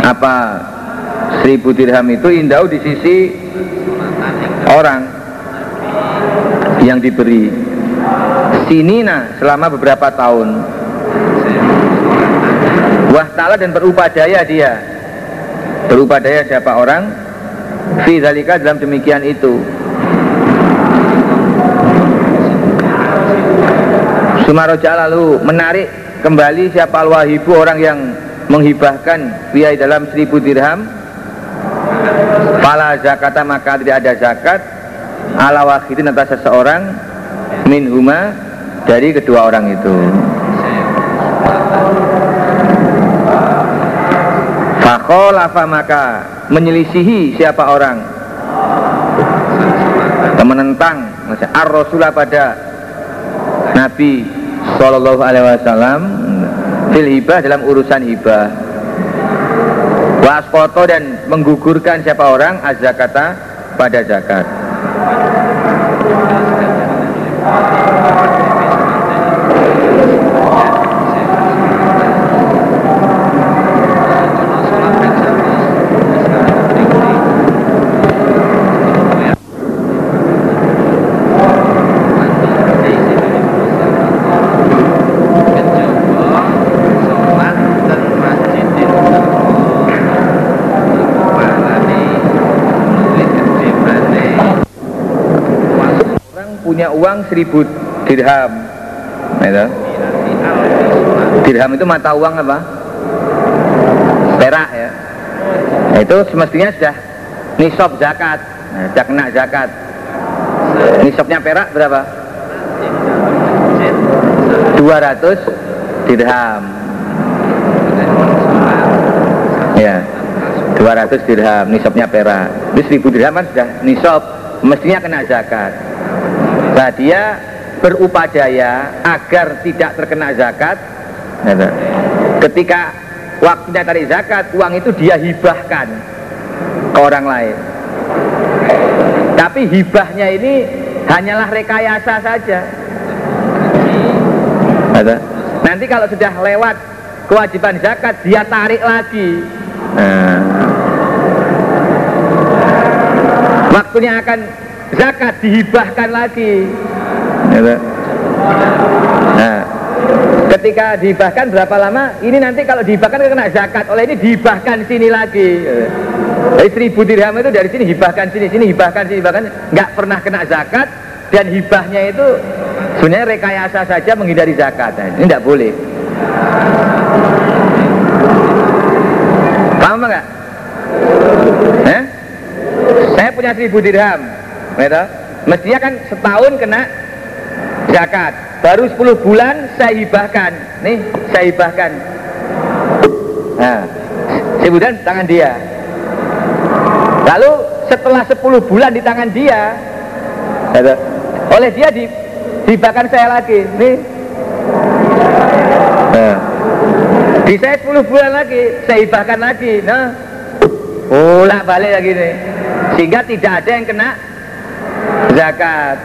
Apa? Seribu dirham itu indau di sisi orang yang diberi. Sinina selama beberapa tahun. Wah ta'ala dan berupadaya dia. Berupadaya siapa orang? Fi zalika dalam demikian itu. Sumaroja lalu menarik kembali siapa al-wahibu orang yang menghibahkan biaya dalam seribu dirham. Fala zakata maka tidak ada zakat ala wahidin atas seseorang minhuma dari kedua orang itu. Fakholafa maka menyelisihi siapa orang? Menentang ar-rasulah pada Nabi Sallallahu Alaihi Wasallam fil hibah dalam urusan hibah. Waskoto dan menggugurkan siapa orang azakata pada zakat Thank you. Punya uang seribu dirham. Itu. dirham itu mata uang apa? Perak ya. Nah, itu semestinya sudah nisab zakat. Nah, sudah kena zakat. Nisabnya perak berapa? 200 dirham. Ya 200 dirham nisabnya perak. Itu 1000 dirham kan sudah nisab mestinya kena zakat Nah dia berupadaya agar tidak terkena zakat. Ketika waktunya tarik zakat, uang itu dia hibahkan ke orang lain. Tapi hibahnya ini hanyalah rekayasa saja. Nanti kalau sudah lewat kewajiban zakat, dia tarik lagi. Nah. Waktunya akan zakat dihibahkan lagi. Gitu. nah. Ketika dihibahkan berapa lama? Ini nanti kalau dihibahkan kena zakat. Oleh ini dihibahkan sini lagi. Dari seribu dirham itu dari sini hibahkan sini sini hibahkan sini hibahkan. Nggak pernah kena zakat. Dan hibahnya itu sebenarnya rekayasa saja menghindari zakat. Nah, ini tidak boleh. Paham nggak? Eh? Saya punya seribu dirham Gitu. Mestinya kan setahun kena zakat. Baru 10 bulan saya hibahkan. Nih, saya hibahkan. Nah, 10 bulan tangan dia. Lalu setelah 10 bulan di tangan dia, gitu, oleh dia di, dihibahkan saya lagi. Nih. Nah. Di saya 10 bulan lagi, saya hibahkan lagi. Nah, bolak balik lagi nih. Sehingga tidak ada yang kena zakat.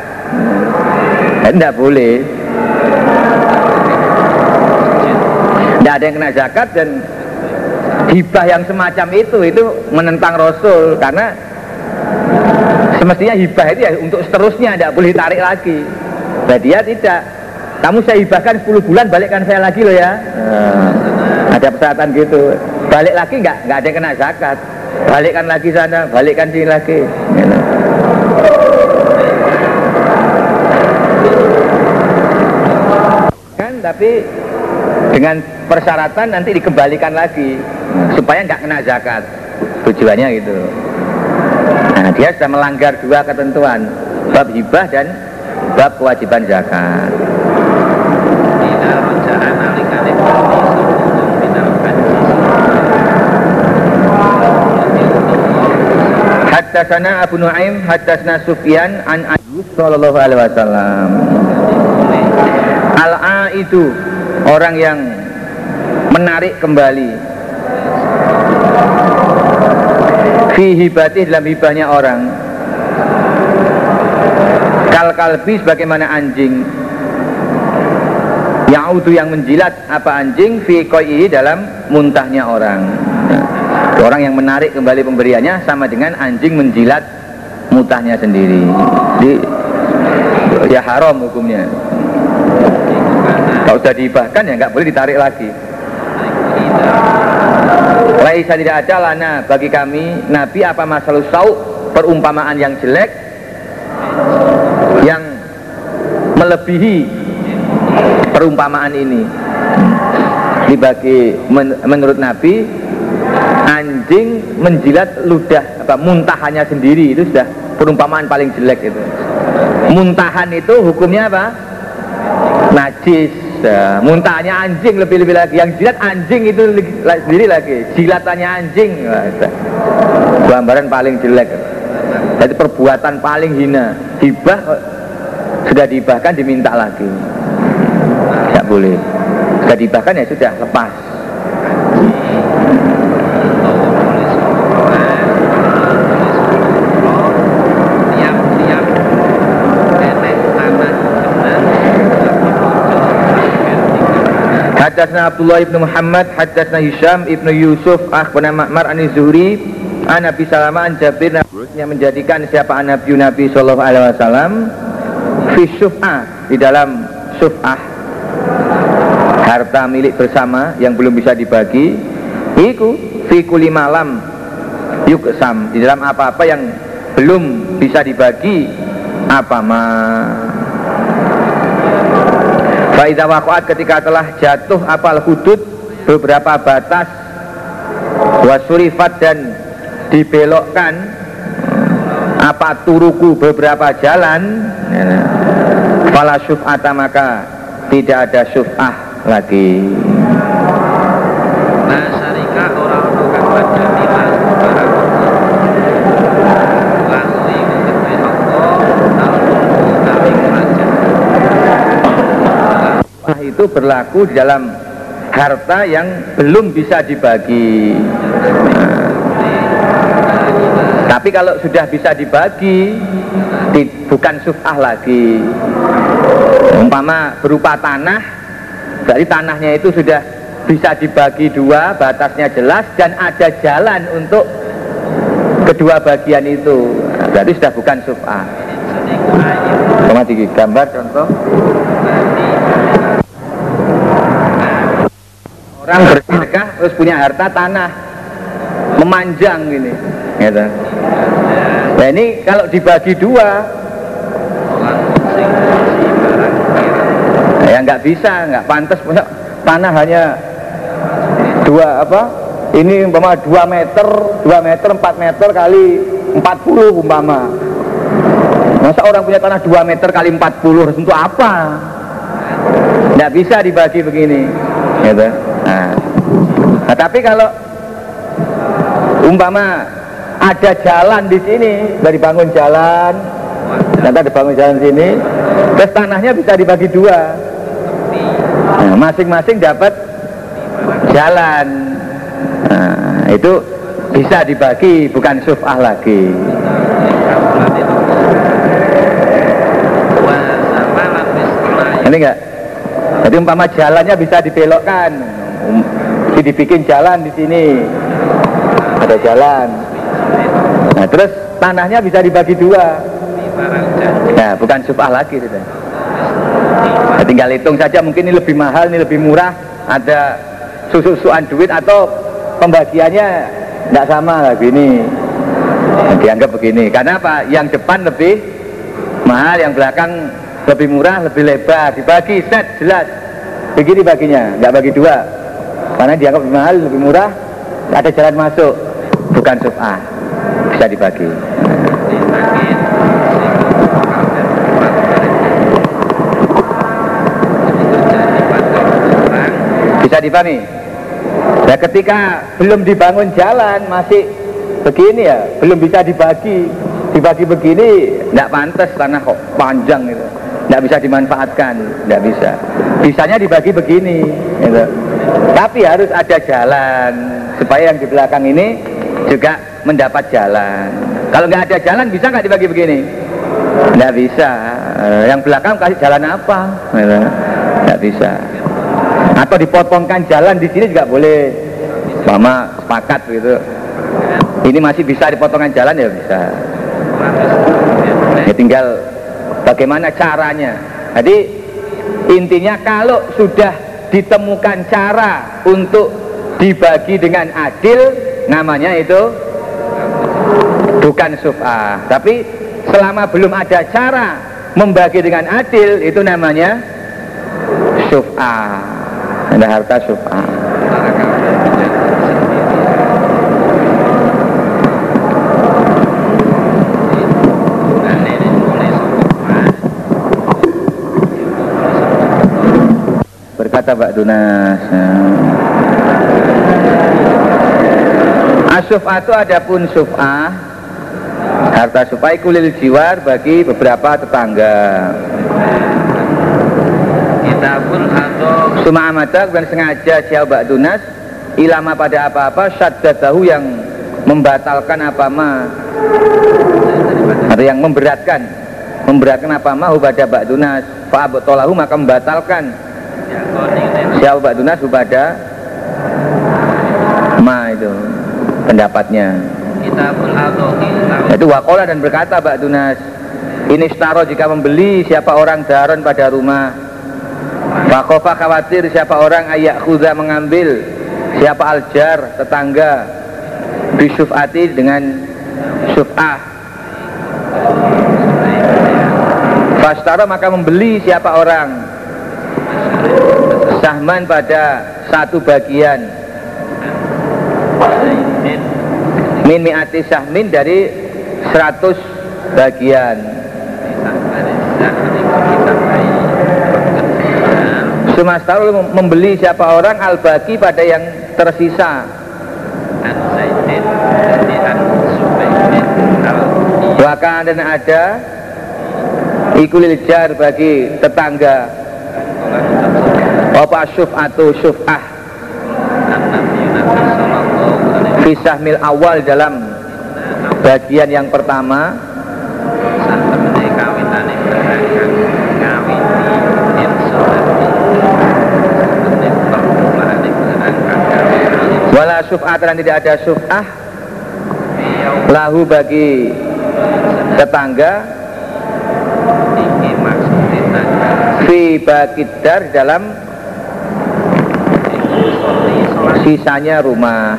Tidak boleh. Tidak ada yang kena zakat dan hibah yang semacam itu itu menentang Rasul. Karena semestinya hibah itu ya untuk seterusnya tidak boleh tarik lagi. Nah dia tidak. Kamu saya hibahkan 10 bulan balikkan saya lagi loh ya. Nah, ada persyaratan gitu. Balik lagi nggak nggak ada yang kena zakat. Balikkan lagi sana balikkan sini lagi. gitu. Tapi dengan persyaratan nanti dikembalikan lagi supaya nggak kena zakat. Tujuannya gitu. Nah dia sudah melanggar dua ketentuan bab hibah dan bab kewajiban zakat. Haddatsana Abu Nuaim, haddatsana Sufyan an Ayyub sallallahu alaihi wasallam. Itu orang yang menarik kembali fi hibatih dalam hibahnya orang kal kalbi sebagaimana anjing Yaudu yang menjilat apa anjing fi koi dalam muntahnya orang Orang yang menarik kembali pemberiannya sama dengan anjing menjilat mutahnya sendiri. Jadi ya haram hukumnya. Kalau sudah dihibahkan ya nggak boleh ditarik lagi. Laisa tidak ada lana bagi kami Nabi apa masalah sau perumpamaan yang jelek yang melebihi perumpamaan ini. Dibagi men, menurut Nabi anjing menjilat ludah apa muntahannya sendiri itu sudah perumpamaan paling jelek itu. Muntahan itu hukumnya apa? Najis ya, muntahannya anjing lebih-lebih lagi. Yang jilat anjing itu sendiri lagi. Jilatannya anjing. Gambaran paling jelek. Jadi perbuatan paling hina. Hibah sudah dibahkan diminta lagi. Tidak boleh. Sudah dibahkan ya sudah lepas Hadasna Abdullah ibn Muhammad Hadasna Hisham ibn Yusuf Akhbana Ma'mar Ani Zuhri An Nabi Salama An Jabir yang menjadikan siapa Nabi Nabi Sallallahu Alaihi Wasallam Fi syuf'ah Di dalam syuf'ah Harta milik bersama yang belum bisa dibagi Iku Fi kuli malam Yuksam Di dalam apa-apa yang belum bisa dibagi Apa ma Faidah wakuat ketika telah jatuh apal hudud beberapa batas wasurifat dan dibelokkan apa turuku beberapa jalan fala syuf'ata maka tidak ada syuf'ah lagi itu berlaku di dalam harta yang belum bisa dibagi. Nah. tapi kalau sudah bisa dibagi di, bukan suf'ah lagi. Umpama berupa tanah dari tanahnya itu sudah bisa dibagi dua batasnya jelas dan ada jalan untuk kedua bagian itu. Berarti sudah bukan suf'ah Cuma gambar contoh orang bersedekah terus punya harta tanah. Memanjang gini gitu. nah ini kalau dibagi dua. Ya nggak bisa nggak pantas. Punya tanah hanya dua apa? Ini umpama dua meter dua meter empat meter kali empat puluh umpama. Masa orang punya tanah dua meter kali empat puluh untuk apa? Nggak bisa dibagi begini. Gitu tapi kalau umpama ada jalan di sini, dari bangun jalan, nanti dibangun jalan sini, terus tanahnya bisa dibagi dua. Nah, masing-masing dapat jalan. Nah, itu bisa dibagi, bukan suf'ah lagi. Ini enggak? Jadi umpama jalannya bisa dibelokkan jadi dibikin jalan di sini. Ada jalan. Nah terus tanahnya bisa dibagi dua. Nah bukan subah lagi sudah nah, tinggal hitung saja mungkin ini lebih mahal ini lebih murah. Ada susu-susuan duit atau pembagiannya tidak sama lagi ini. Nah, dianggap begini. Karena apa? Yang depan lebih mahal yang belakang lebih murah lebih lebar. Dibagi set jelas. Begini baginya nggak bagi dua karena dianggap lebih mahal lebih murah ada jalan masuk. Bukan subah bisa dibagi. Bisa dipahami? Ya ketika belum dibangun jalan masih begini ya belum bisa dibagi. Dibagi begini tidak pantas karena kok panjang itu tidak bisa dimanfaatkan tidak bisa. Bisanya dibagi begini gitu. Tapi harus ada jalan supaya yang di belakang ini juga mendapat jalan. Kalau nggak ada jalan bisa nggak dibagi begini? Tidak bisa. Eh, yang belakang kasih jalan apa? Gitu. tidak bisa. Atau dipotongkan jalan di sini juga boleh. Mama sepakat gitu. Ini masih bisa dipotongkan jalan ya bisa. Ya tinggal bagaimana caranya. Jadi intinya kalau sudah ditemukan cara untuk dibagi dengan adil namanya itu bukan suf'ah. Tapi selama belum ada cara membagi dengan adil itu namanya suf'ah. Ada harta suf'ah berkata Mbak Dunas Asuf'ah itu adapun suf'ah. Harta suf'ah kulil jiwar bagi beberapa tetangga. Kitabun atau Suma amadak dan sengaja siapa dunas ilama pada apa-apa syaddadahu yang membatalkan apa ma atau yang memberatkan. Memberatkan apa ma pada bak dunas fa'abtolahu maka membatalkan siapa bak dunas pada ma itu pendapatnya. Itu wakola dan berkata bak dunas ini staro jika membeli siapa orang daron pada rumah. Wakofa khawatir siapa orang ayak khuda mengambil siapa aljar tetangga bisufati dengan suf'ah. Fastara maka membeli siapa orang sahman pada satu bagian. Min mi'ati sahmin dari 100 bagian. Sumastarul membeli siapa orang al-baki pada yang tersisa. Bahkan dan ada. Ikulil jar bagi tetangga Apa syuf atau syuf'ah. Fisah mil awal dalam bagian yang pertama. Wala syuf'ah dan tidak ada syuf'ah. Lahu bagi tetangga. Fi bakidar dalam sisanya rumah.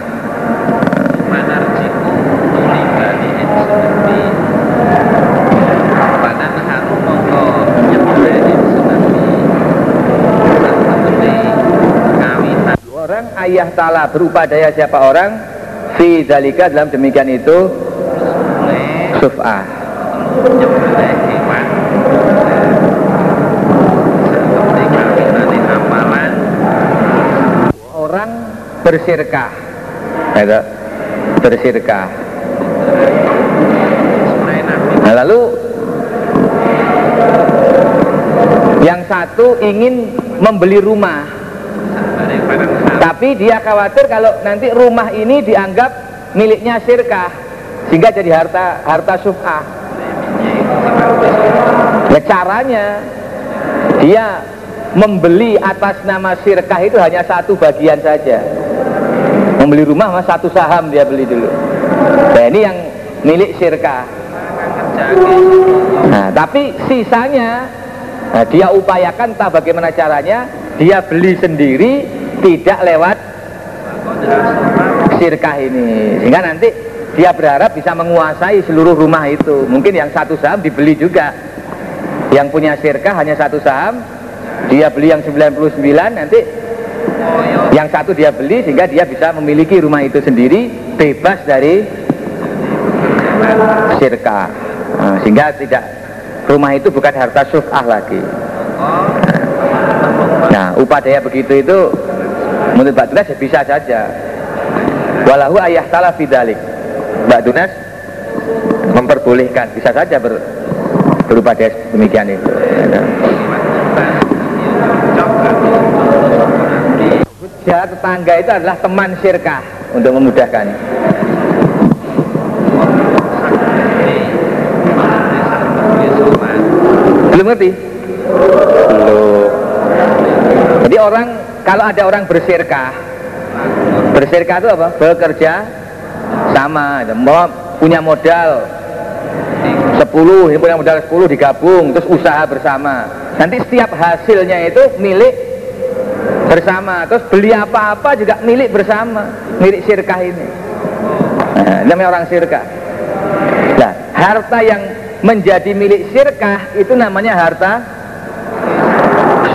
Orang ayah ta'ala berupa daya siapa orang? Fi dalika dalam demikian itu suf'ah orang bersirkah ada bersirkah nah, lalu yang satu ingin membeli rumah. Tapi dia khawatir kalau nanti rumah ini dianggap miliknya sirkah sehingga jadi harta harta suf'ah ya caranya dia membeli atas nama sirkah itu hanya satu bagian saja membeli rumah mas satu saham dia beli dulu. Nah ini yang milik sirkah nah tapi sisanya nah, dia upayakan tak bagaimana caranya dia beli sendiri tidak lewat sirkah ini. Sehingga nanti dia berharap bisa menguasai seluruh rumah itu. Mungkin yang satu saham dibeli juga. Yang punya sirkah hanya satu saham dia beli yang 99 nanti yang satu dia beli sehingga dia bisa memiliki rumah itu sendiri bebas dari sirka nah, sehingga tidak rumah itu bukan harta syuf'ah lagi. Nah upadaya begitu itu menurut Mbak Dunas ya bisa saja. Walahu ayah salah fidalik Mbak Dunas memperbolehkan bisa saja ber, berupadaya demikian itu Hujah tetangga itu adalah teman syirkah untuk memudahkan. Belum ngerti? Belum. Jadi orang kalau ada orang bersirkah, bersirkah itu apa? Bekerja sama, mau punya modal 10, ini punya modal 10 digabung, terus usaha bersama. Nanti setiap hasilnya itu milik bersama, terus beli apa-apa juga milik bersama, milik sirkah ini. Nah, namanya orang sirkah. Nah, harta yang menjadi milik sirkah itu namanya harta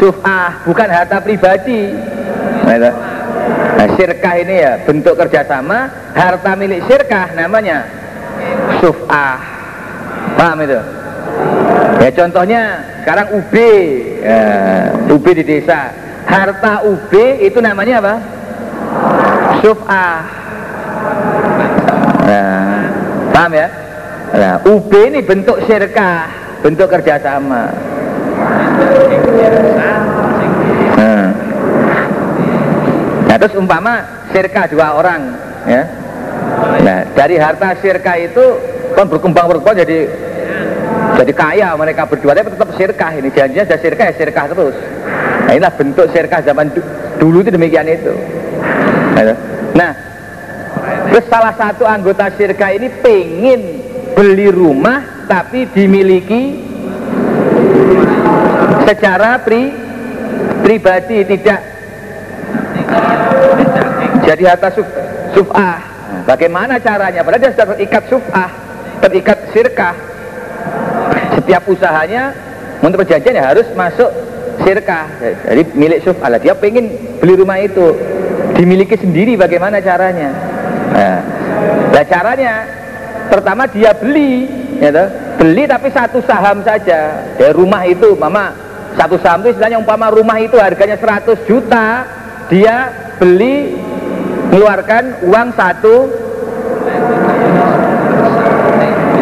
suf'ah, bukan harta pribadi. Nah, nah, sirkah ini ya bentuk kerjasama, harta milik sirkah namanya suf'ah. Paham itu? Ya contohnya sekarang UB, ya, UB di desa, harta UB itu namanya apa? Suf'ah. Nah, paham ya? Nah, UB ini bentuk syirkah, bentuk kerjasama. Nah. nah, terus umpama syirkah dua orang, ya. Nah, dari harta syirkah itu kan berkembang berkembang jadi jadi kaya mereka berdua tapi tetap syirkah ini. Janjinya sudah syirkah ya syirkah terus. Nah inilah bentuk syirkah zaman dulu itu demikian itu. Nah terus salah satu anggota syirkah ini pengen beli rumah tapi dimiliki secara pri, pribadi tidak. Jadi harta suf, suf'ah. Bagaimana caranya? Padahal dia sudah terikat suf'ah terikat sirkah setiap usahanya untuk perjanjian ya harus masuk sirkah jadi milik suf'ah dia pengen beli rumah itu. Dimiliki sendiri bagaimana caranya? Nah, nah caranya pertama dia beli ya toh? beli tapi satu saham saja. Dari rumah itu mama satu saham itu istilahnya umpama rumah itu harganya 100 juta dia beli mengeluarkan uang satu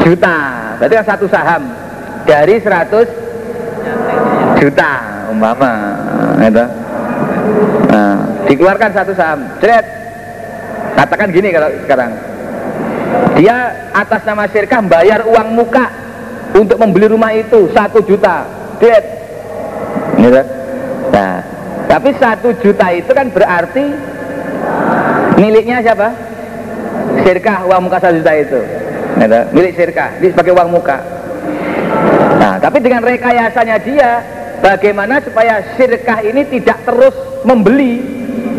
juta. Berarti kan satu saham dari 100 juta umpama itu nah, dikeluarkan satu saham Ceret. katakan gini kalau sekarang dia atas nama syirkah bayar uang muka untuk membeli rumah itu satu juta Ceret. gitu. nah tapi satu juta itu kan berarti miliknya siapa syirkah uang muka satu juta itu gitu. milik syirkah ini sebagai uang muka nah tapi dengan rekayasanya dia bagaimana supaya syirkah ini tidak terus membeli?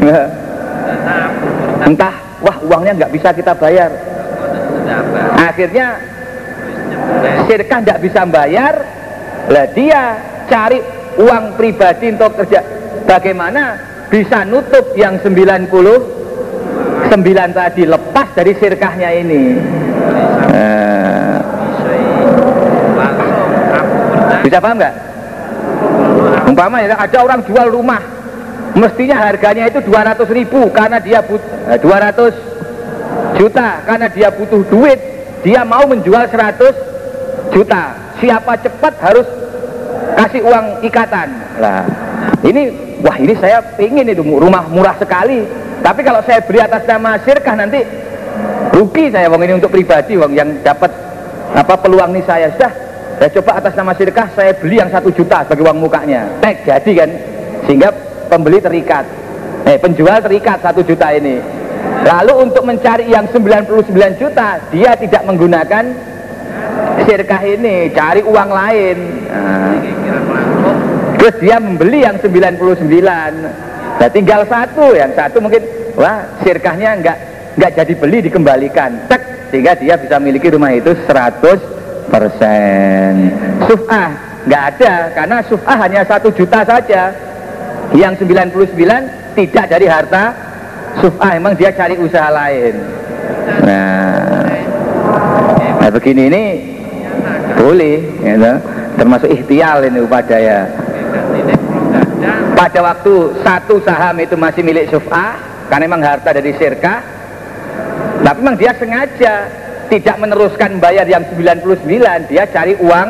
Entah wah uangnya nggak bisa kita bayar. Akhirnya syirkah tidak bisa bayar lah dia cari uang pribadi untuk kerja. Bagaimana bisa nutup yang 90 sembilan tadi lepas dari sirkahnya ini bisa paham nggak? Umpama ya ada orang jual rumah mestinya harganya itu 200 ribu karena dia butuh eh, 200 juta karena dia butuh duit dia mau menjual 100 juta. Siapa cepat harus kasih uang ikatan. Lah ini wah ini saya ingin itu rumah murah sekali. Tapi kalau saya beli atas nama sirkah nanti rugi saya wong ini untuk pribadi wong yang dapat apa peluang ini saya. Sudah saya coba atas nama sirkah saya beli yang satu juta sebagai uang mukanya. Tek jadi kan sehingga pembeli terikat. Eh penjual terikat satu juta ini. Lalu untuk mencari yang 99 juta dia tidak menggunakan sirkah ini cari uang lain. Nah, terus dia membeli yang 99 nah tinggal satu yang satu mungkin wah sirkahnya enggak enggak jadi beli dikembalikan. Tek sehingga dia bisa miliki rumah itu 100 persen suf'ah nggak ada karena suf'ah hanya satu juta saja. Yang 99 tidak dari harta. Suf'ah emang dia cari usaha lain. Nah, nah begini ini boleh gitu. termasuk ikhtial ini upadaya. Pada waktu satu saham itu masih milik suf'ah karena memang harta dari sirkah tapi memang dia sengaja tidak meneruskan bayar yang 99 dia cari uang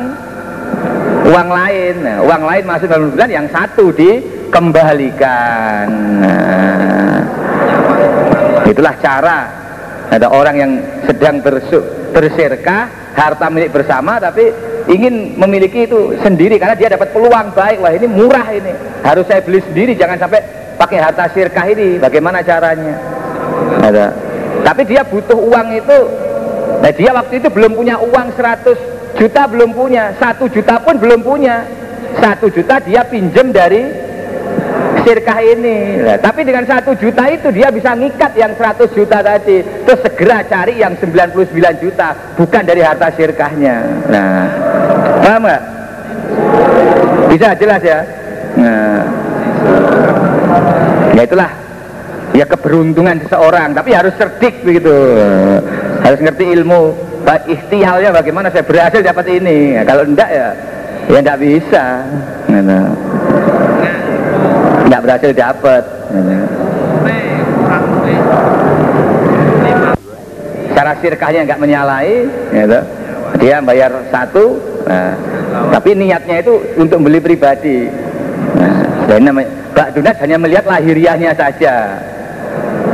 uang lain. Nah, uang lain masuk dalam bulan yang satu dikembalikan. Nah, itulah cara. Ada orang yang sedang bersu, harta milik bersama tapi ingin memiliki itu sendiri karena dia dapat peluang baik. Wah ini murah ini. Harus saya beli sendiri jangan sampai pakai harta sirkah ini. Bagaimana caranya? Ada. Tapi dia butuh uang itu nah dia waktu itu belum punya uang 100 juta belum punya. Satu juta pun belum punya. Satu juta dia pinjem dari sirkah ini. Nah, tapi dengan satu juta itu dia bisa ngikat yang 100 juta tadi. Terus segera cari yang 99 juta bukan dari harta sirkahnya. Nah paham gak? bisa jelas ya? Nah ya itulah. Ya keberuntungan seseorang tapi harus cerdik begitu harus ngerti ilmu. Ikhtialnya bagaimana saya berhasil dapat ini. Nah, kalau enggak ya ya enggak bisa. Nah, nggak berhasil dapat. Cara sirkahnya nggak menyalahi. Gitu. dia bayar satu. Nah, tapi niatnya itu untuk beli pribadi. Nah, namanya Mbak Dunat hanya melihat lahiriahnya saja.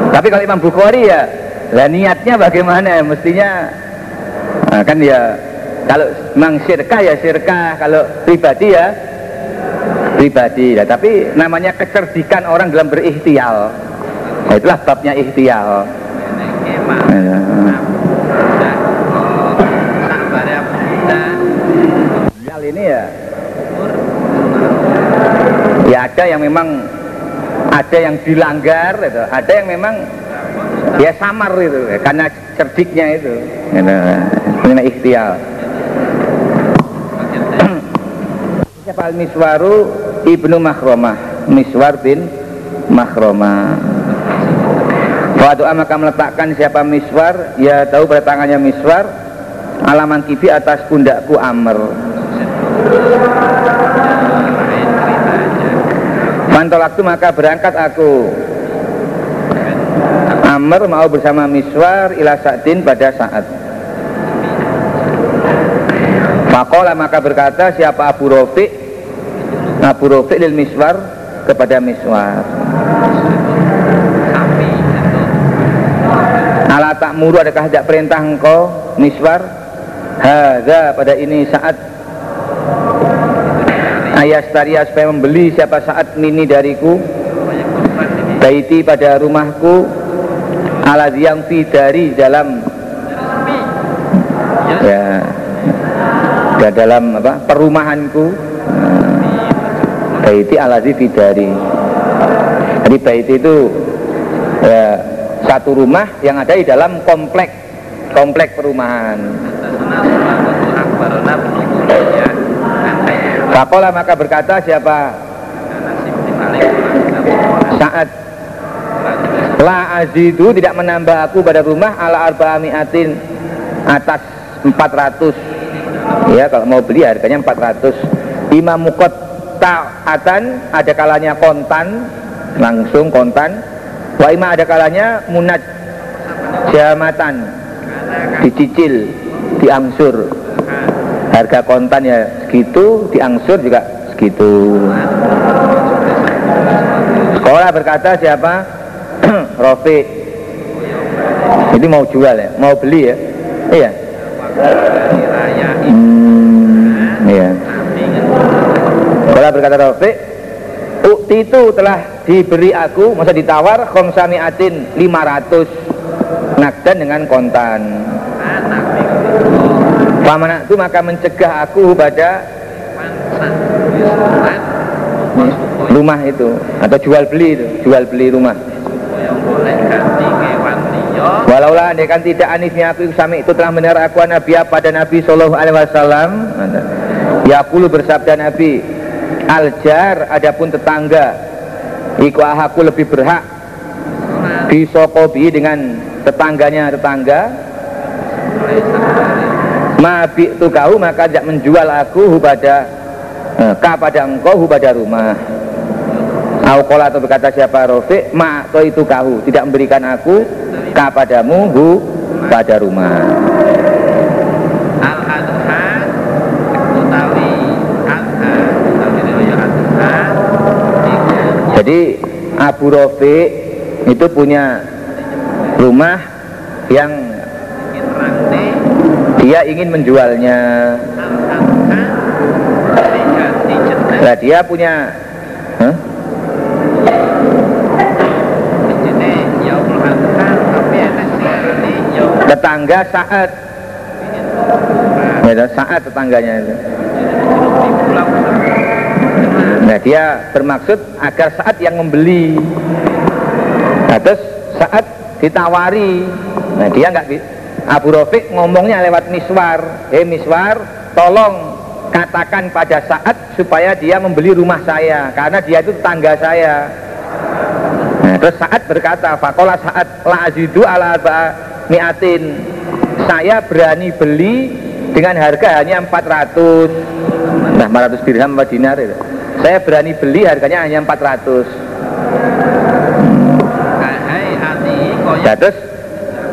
Tapi kalau Imam Bukhari ya lah niatnya bagaimana mestinya nah, kan ya kalau memang sirkah ya sirkah kalau pribadi ya pribadi ya, tapi namanya kecerdikan orang dalam berikhtial nah, itulah babnya ikhtial ya. ini ya ya ada yang memang ada yang dilanggar gitu. ada yang memang ya samar itu karena cerdiknya itu. Gitu. ini ikhtial siapa al-miswaru Ibnu Makhromah Miswar bin Makhromah Wadu'a maka meletakkan siapa Miswar Ya tahu pada tangannya Miswar Alaman kibi atas pundakku Amr. Waktu maka berangkat aku Amr mau bersama Miswar ila Sa'din pada saat. Fakola maka berkata siapa Abu Rofiq Abu Rafi lil Miswar kepada Miswar. Ala tak muru adakah tidak perintah engkau Miswar? Haza pada ini saat. Ayah staria supaya membeli siapa saat mini dariku Baiti pada rumahku Ala yang dari dalam Ya. Dalam apa? Perumahanku. Baiti alazi bidari jadi baiti itu ya, satu rumah yang ada di dalam komplek komplek perumahan. Fakola maka berkata siapa? Saat La azidu tidak menambah aku pada rumah ala arba'amiatin atas 400 ya kalau mau beli harganya 400 imam mukot ta'atan ada kalanya kontan langsung kontan. Wa ima ada kalanya munat jamatan dicicil diangsur. Harga kontan ya segitu diangsur juga segitu. Sekolah berkata siapa Rofi ini mau jual ya? Mau beli ya? Iya. Hmm, iya. Kala berkata Rafiq, Ukti itu telah diberi aku, masa ditawar khomsami atin 500 nakdan dengan kontan. Pamana itu maka mencegah aku pada rumah itu atau jual beli itu, jual beli rumah. Walaulah andaikan tidak anifnya aku sami itu telah mendengar aku Nabi pada Nabi Sallallahu Alaihi Wasallam. Yakulu bersabda Nabi Aljar adapun tetangga Iku ahaku lebih berhak Bisokobi dengan tetangganya tetangga. Mabi tu kau maka tidak menjual aku pada eh, pada engkau pada rumah Aukola atau berkata siapa Rofiq Ma to itu kau tidak memberikan aku kepadamu hu pada rumah Jadi Abu Rofiq itu punya rumah yang dia ingin menjualnya. Nah dia punya huh? Tetangga saat ya, saat tetangganya itu. Nah dia bermaksud agar saat yang membeli. Nah saat ditawari. Nah dia nggak Abu Rafiq ngomongnya lewat miswar. Eh miswar tolong katakan pada saat supaya dia membeli rumah saya Karena dia itu tetangga saya. Nah terus saat berkata Fakola saat la azidu ala miatin Saya berani beli dengan harga hanya 400 Nah 400 dirham apa dinar itu? Saya berani beli harganya hanya 400 ya, terus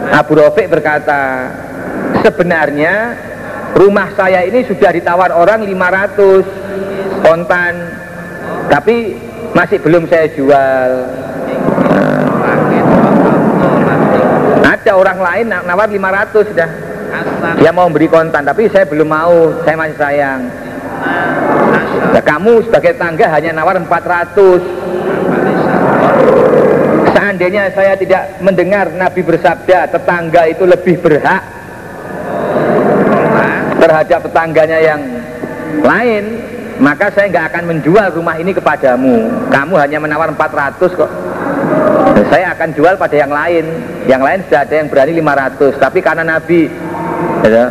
Abu Rafiq berkata sebenarnya rumah saya ini sudah ditawar orang 500 kontan tapi masih belum saya jual. Nah, ada orang lain nawar 500 sudah dia mau beri kontan tapi saya belum mau saya masih sayang Nah, kamu sebagai tangga hanya nawar 400. Seandainya saya tidak mendengar Nabi bersabda tetangga itu lebih berhak terhadap tetangganya yang lain, maka saya nggak akan menjual rumah ini kepadamu. Kamu hanya menawar 400 kok. Saya akan jual pada yang lain. Yang lain sudah ada yang berani 500. Tapi karena Nabi. Ya,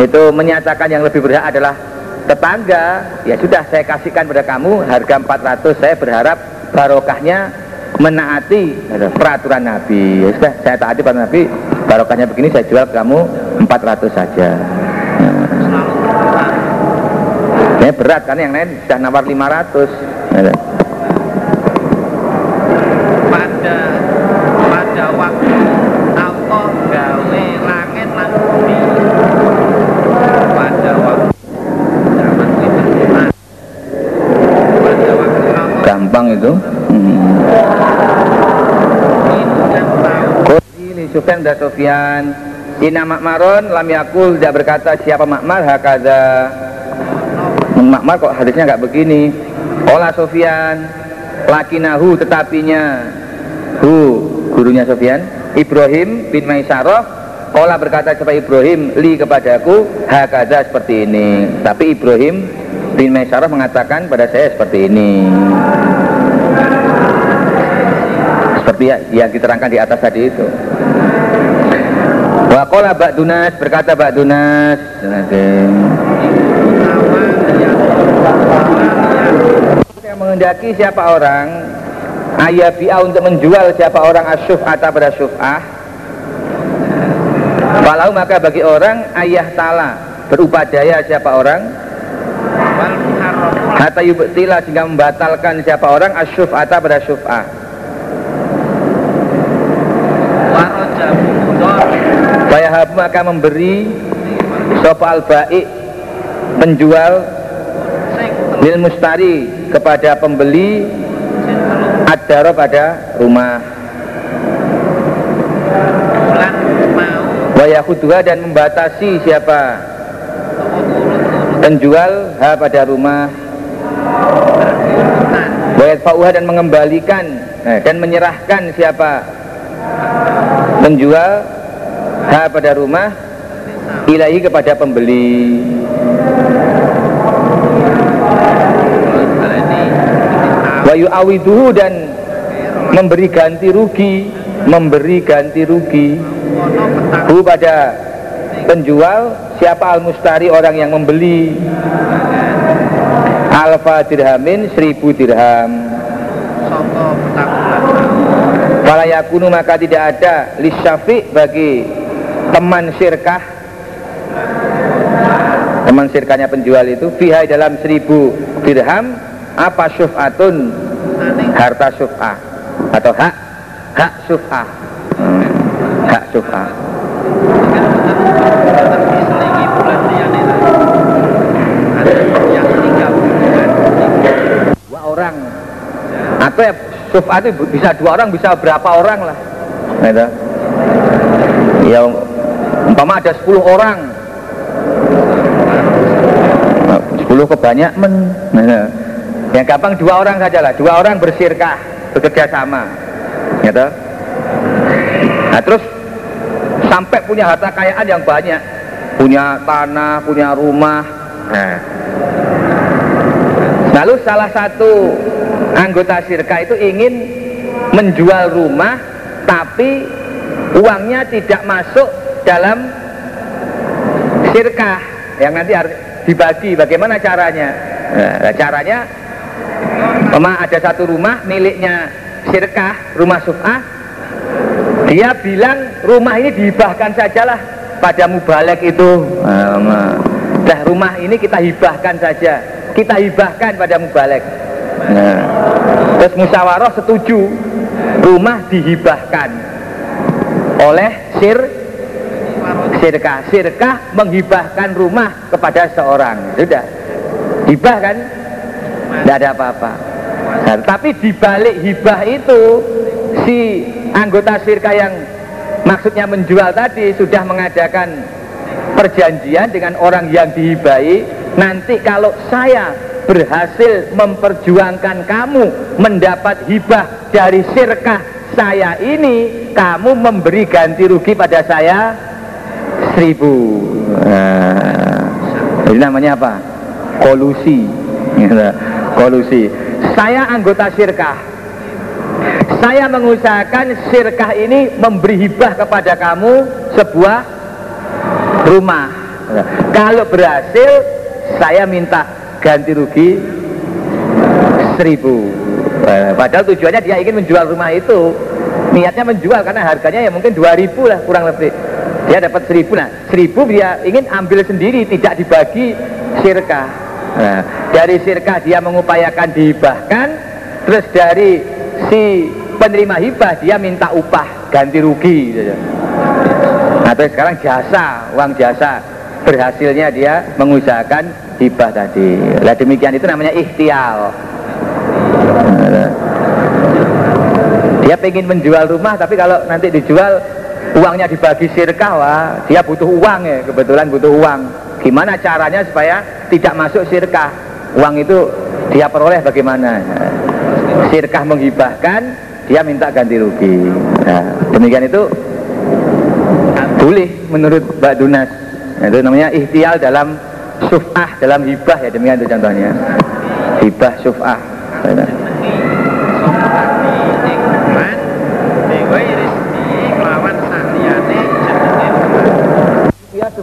itu menyatakan yang lebih berhak adalah tetangga. Ya sudah saya kasihkan pada kamu harga 400 saya berharap barokahnya menaati peraturan Nabi. Ya sudah saya taati pada Nabi barokahnya begini saya jual ke kamu 400 saja. Ya berat kan yang lain sudah nawar 500 ya. pada pada waktu Allah gawe langit lan bumi pada waktu gampang itu hmm. ini Sufyan dan Sufyan. Ina Makmaron lam yakul tidak berkata siapa Makmar hakada Makmar kok hadisnya nggak begini. Ola Sufyan Lakinahu tetapinya. Hu gurunya Sufyan. Ibrahim bin Maisarah Ola berkata siapa Ibrahim li kepadaku hakada seperti ini. Tapi Ibrahim bin Maisarah mengatakan pada saya seperti ini. Seperti yang diterangkan di atas tadi itu Wakola Bak Dunas berkata Bak Dunas yang mengendaki siapa orang ayah bi'a untuk menjual siapa orang asyuf'ata pada syuf'ah. Walau maka bagi orang ayah tala berupadaya siapa orang. Hatta yubtila sehingga membatalkan siapa orang asyuf'ata pada syuf'ah maka memberi Sofa al-ba'i Penjual Lil mustari kepada pembeli Adaro pada rumah. Wayahudua dan membatasi siapa Penjual ha pada rumah. Wayadfa'uha dan mengembalikan eh, Dan menyerahkan siapa Menjual ha pada rumah ilahi kepada pembeli. Wayu awiduhu dan memberi ganti rugi memberi ganti rugi. Hu pada penjual siapa al-mustari orang yang membeli? Alfa dirhamin seribu dirham. Fala yakunu maka tidak ada. Lisyafi bagi teman sirkah. Teman sirkahnya penjual itu fiha dalam seribu dirham apa syuf'atun? Harta syuf'ah. Atau hak hak syuf'ah. Hmm, hak syuf'ah. Dua orang. Atau ya syuf'ah itu bisa dua orang bisa berapa orang lah. Ya umpama ada 10 orang. Nah, 10 kebanyak men gitu. yang gampang dua orang saja lah dua orang bersirkah bekerja sama. Gitu nah terus sampai punya harta kekayaan yang banyak. Punya tanah punya rumah. Nah. Lalu salah satu anggota sirka itu ingin menjual rumah tapi uangnya tidak masuk dalam sirkah yang nanti harus dibagi. Bagaimana caranya? Nah, caranya memang ada satu rumah miliknya sirkah rumah suf'ah dia bilang rumah ini dihibahkan sajalah pada mubalek itu. Nah, rumah ini kita hibahkan saja. Kita hibahkan pada mubalek. Nah, terus musyawarah setuju rumah dihibahkan oleh sir sirkah. Sirkah menghibahkan rumah kepada seorang. Sudah. Hibah kan? Tidak ada apa-apa. Nah, tapi dibalik hibah itu si anggota sirkah yang maksudnya menjual tadi sudah mengadakan perjanjian dengan orang yang dihibai nanti kalau saya berhasil memperjuangkan kamu mendapat hibah dari sirkah saya ini kamu memberi ganti rugi pada saya seribu. Nah, jadi namanya apa? Kolusi. Kolusi. Saya anggota sirkah. Saya mengusahakan sirkah ini memberi hibah kepada kamu sebuah rumah. Kalau berhasil saya minta ganti rugi seribu. Eh, padahal tujuannya dia ingin menjual rumah itu. Niatnya menjual karena harganya ya mungkin dua ribu lah kurang lebih dia dapat seribu. Nah seribu dia ingin ambil sendiri tidak dibagi sirkah nah, dari sirkah dia mengupayakan dihibahkan terus dari si penerima hibah dia minta upah ganti rugi gitu. nah terus sekarang jasa uang jasa. Berhasilnya dia mengusahakan hibah tadi. Lah demikian itu namanya ikhtial. Dia pengen menjual rumah tapi kalau nanti dijual uangnya dibagi sirkah wah dia butuh uang ya kebetulan butuh uang. Gimana caranya supaya tidak masuk sirkah? Uang itu dia peroleh bagaimana? Sirkah menghibahkan dia minta ganti rugi. Nah, demikian itu boleh menurut Mbak Dunas. Nah, itu namanya ikhtial dalam suf'ah dalam hibah ya demikian itu contohnya. Hibah suf'ah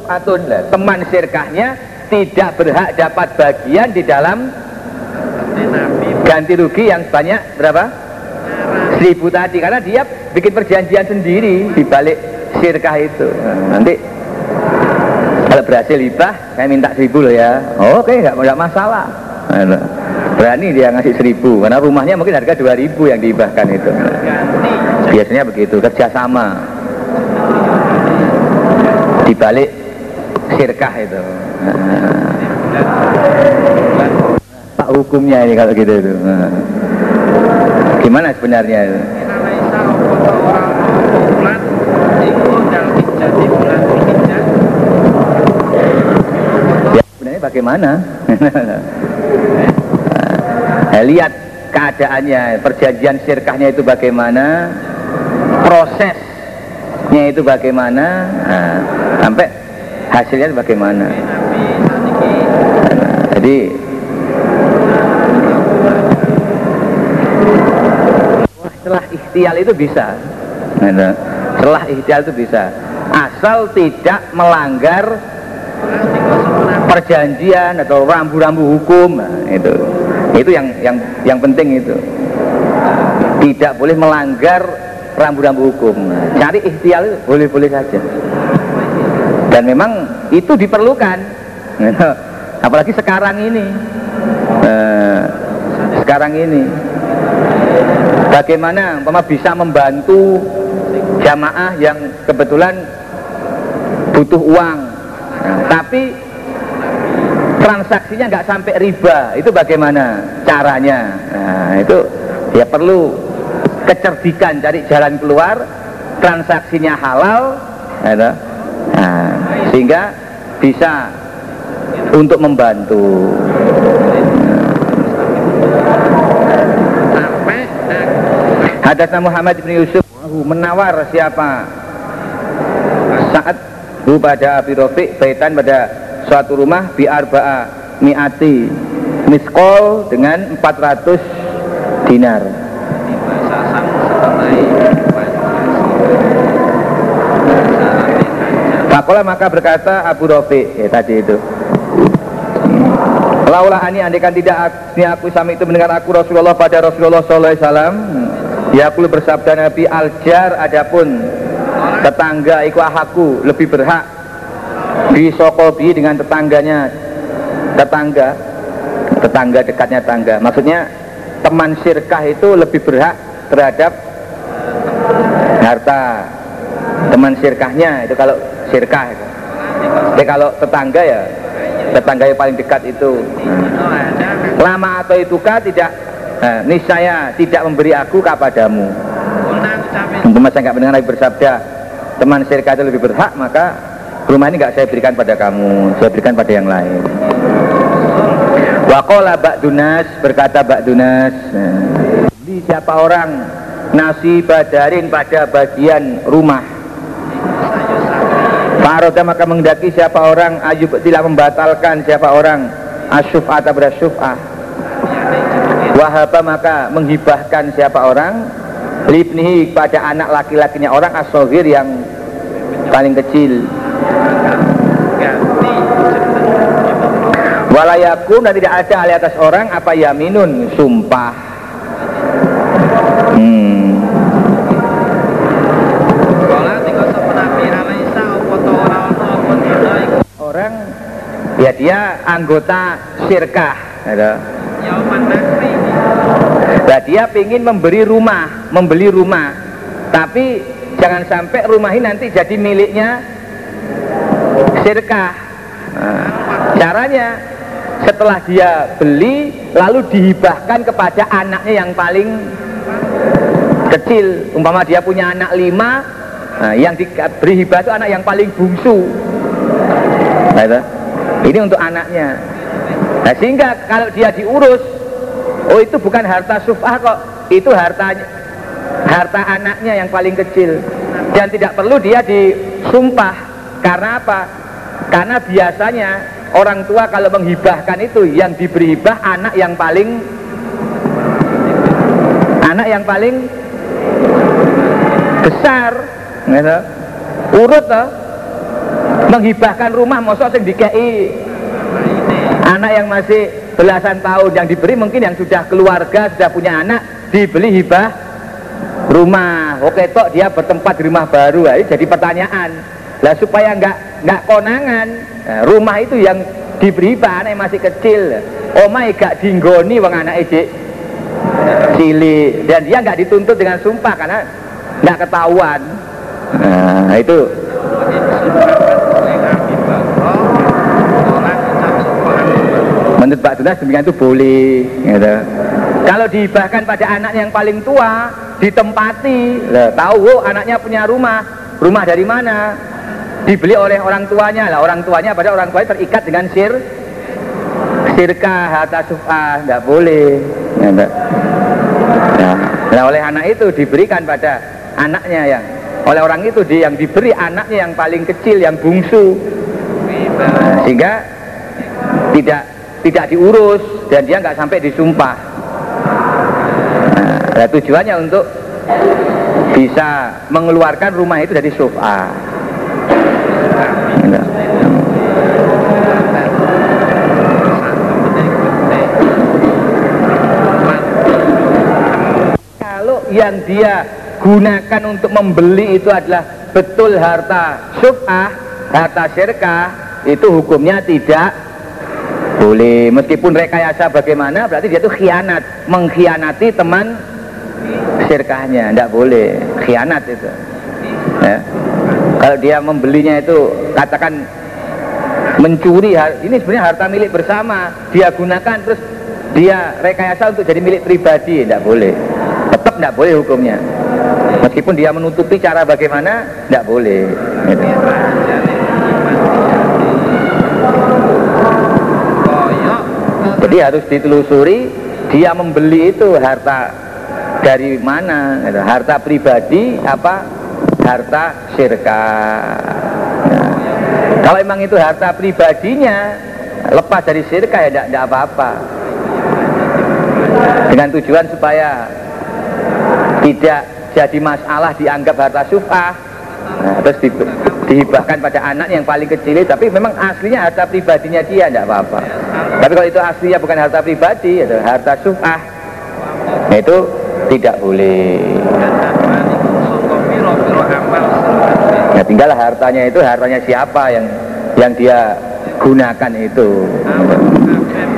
Lah. Teman sirkahnya tidak berhak dapat bagian di dalam ganti rugi yang banyak berapa? Seribu tadi karena dia bikin perjanjian sendiri di balik sirkah itu. Nanti kalau berhasil hibah saya minta seribu loh ya. Oke, nggak masalah. Nah, berani dia ngasih seribu karena rumahnya mungkin harga dua ribu yang dihibahkan itu. Biasanya begitu kerjasama di balik sirkah itu. Pak hukumnya ini kalau gitu itu. Gimana sebenarnya itu? Ya, sebenarnya bagaimana? nah, lihat keadaannya, perjanjian sirkahnya itu bagaimana, prosesnya itu bagaimana, nah, sampai hasilnya bagaimana. Jadi setelah ikhtial itu bisa, setelah ikhtial itu bisa. asal tidak melanggar perjanjian atau rambu-rambu hukum. Nah, itu. Itu yang yang yang penting itu. Tidak boleh melanggar rambu-rambu hukum. Nah, cari ikhtiar itu boleh-boleh saja dan memang itu diperlukan. Gitu. apalagi sekarang ini. Eh, sekarang ini. Bagaimana umpama bisa membantu jamaah yang kebetulan butuh uang. Nah, tapi transaksinya nggak sampai riba. Itu bagaimana caranya? Nah, itu ya perlu kecerdikan cari jalan keluar. Transaksinya halal gitu. Sehingga bisa untuk membantu. Hadasna Muhammad bin Yusuf. Menawar siapa? Saat hu pada Abi Rafiq baitan pada suatu rumah bi arba'a mi'ati. Miskol dengan 400 dinar Fakola maka berkata Abu Rafiq. Ya tadi itu. Laulah ani andikan tidak ak- ni aku sami itu mendengar aku Rasulullah pada Rasulullah Sallallahu Alaihi Wasallam. Ya aku bersabda Nabi Aljar adapun tetangga iku ahaku lebih berhak di sokobi dengan tetangganya tetangga tetangga dekatnya tangga. Maksudnya teman sirkah itu lebih berhak terhadap harta. Teman sirkahnya itu kalau sirkah itu. Jadi kalau tetangga ya tetangga yang paling dekat itu. Lama atau itukah tidak. Nah, niscaya tidak memberi aku kepadamu. Umpama saya nggak mendengar Nabi bersabda teman sirkah itu lebih berhak maka rumah ini nggak saya berikan pada kamu saya berikan pada yang lain. Wakola Bak Dunas berkata Bak Dunas nah, siapa orang nasi badarin pada bagian rumah Faroda maka menghendaki siapa orang Ayub tidak membatalkan siapa orang. Asyuf'ah atau bersyuf'ah Wahaba maka menghibahkan siapa orang. Libnihi pada anak laki-lakinya orang asogir yang paling kecil. Walayakum dan tidak ada alih atas orang apa yaminun? Sumpah. Hmm. Kala tika sapa Nabi Alaisa apa ta ora ana apa tidak iku orang ya dia anggota sirkah gitu. Nah dia ingin memberi rumah, membeli rumah, tapi jangan sampai rumah ini nanti jadi miliknya sirkah. Nah, caranya setelah dia beli lalu dihibahkan kepada anaknya yang paling kecil. Umpama dia punya anak lima, nah, yang diberi hibah itu anak yang paling bungsu. Nah, itu. Ini untuk anaknya. Nah, sehingga kalau dia diurus Oh itu bukan harta sufah kok, itu harta harta anaknya yang paling kecil dan tidak perlu dia disumpah. Karena apa? Karena biasanya orang tua kalau menghibahkan itu yang diberi hibah anak yang paling anak yang paling besar, gitu. urut toh menghibahkan rumah mosok sing dikei anak yang masih belasan tahun yang diberi mungkin yang sudah keluarga sudah punya anak dibeli hibah rumah. Oke tok dia bertempat di rumah baru. Ini jadi pertanyaan. Lah supaya nggak nggak konangan. Nah, rumah itu yang diberi hibah anak yang masih kecil. Omah gak dinggoni wong anak ejek cilik. Dan dia nggak dituntut dengan sumpah karena nggak ketahuan. Nah itu Tunas demikian itu boleh gitu. kalau dihibahkan pada anak yang paling tua ditempati. Lah, tahu oh, anaknya punya rumah. Rumah dari mana? Dibeli oleh orang tuanya. Lah orang tuanya pada orang tuanya terikat dengan sir sirkah atau sufah nggak boleh gitu. nah, oleh anak itu diberikan pada anaknya yang oleh orang itu di, yang diberi anaknya yang paling kecil yang bungsu. Nah, sehingga tidak tidak diurus dan dia nggak sampai disumpah. Nah, tujuannya untuk bisa mengeluarkan rumah itu dari sofa. Kalau yang dia gunakan untuk membeli itu adalah betul harta sufah harta syirkah itu hukumnya tidak boleh. Meskipun rekayasa bagaimana berarti dia itu khianat. Mengkhianati teman syirkahnya. Tidak boleh. Khianat itu. Ya. kalau dia membelinya itu katakan mencuri ini sebenarnya harta milik bersama. Dia gunakan terus dia rekayasa untuk jadi milik pribadi. Tidak boleh. Tetap tidak boleh hukumnya. Meskipun dia menutupi cara bagaimana tidak boleh. Gitu. Jadi harus ditelusuri dia membeli itu harta dari mana gitu. harta pribadi apa harta syirka kalau memang itu harta pribadinya, lepas dari syirka ya tidak apa-apa. Dengan tujuan supaya tidak jadi masalah dianggap harta syufah, nah, terus di, dihibahkan pada anak yang paling kecil, tapi memang aslinya harta pribadinya dia tidak apa-apa. Tapi kalau itu aslinya bukan harta pribadi, itu harta syufah, nah, itu tidak boleh. Ya tinggal hartanya itu hartanya siapa yang yang dia gunakan itu.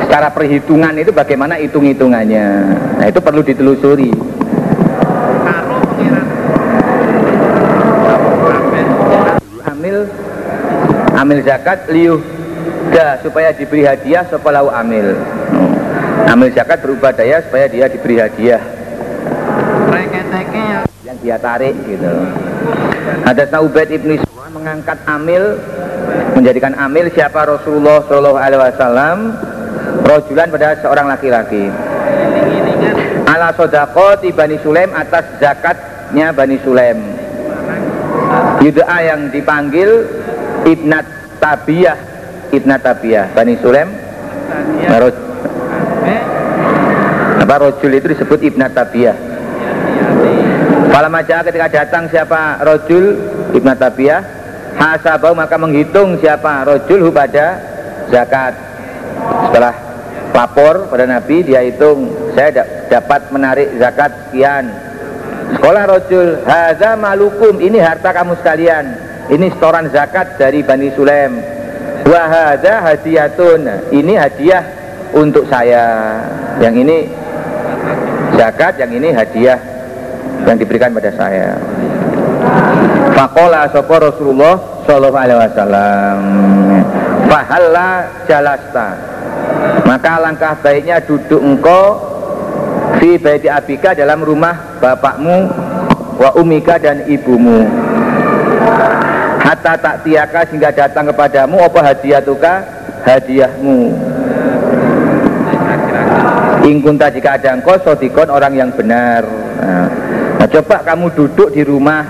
Secara perhitungan itu bagaimana hitung-hitungannya. Nah itu perlu ditelusuri. Amil amil zakat liuh dah supaya diberi hadiah sepalau amil. Amil zakat berubah daya supaya dia diberi hadiah. Yang dia tarik gitu. Hadasna Ubaid ibnu mengangkat amil menjadikan amil siapa Rasulullah Shallallahu Alaihi Wasallam rojulan pada seorang laki-laki ala sodako Bani Sulaim atas zakatnya Bani Sulaim Yudha'a yang dipanggil Ibnat Tabiyah. Ibnat Tabiyah. Bani Sulaim. Apa rojul itu disebut Ibnat Tabiyah. Fala maja ketika datang siapa rojul ibnu tabiyah. Hasabau maka menghitung siapa rojul pada zakat. Setelah lapor pada Nabi dia hitung saya dapat menarik zakat sekian. Sekolah rojul haza malukum ini harta kamu sekalian ini setoran zakat dari Bani Sulaim wahada hadiatun ini hadiah untuk saya yang ini zakat yang ini hadiah yang diberikan pada saya. Fakola sopo Rasulullah Shallallahu Alaihi Wasallam. Fahalla jalasta. Maka langkah baiknya duduk engkau di baiti abika dalam rumah bapakmu wa umika dan ibumu hatta tak tiaka sehingga datang kepadamu apa hadiah tuka hadiahmu ingkunta jika ada engkau sodikon orang yang benar nah, Nah, coba kamu duduk di rumah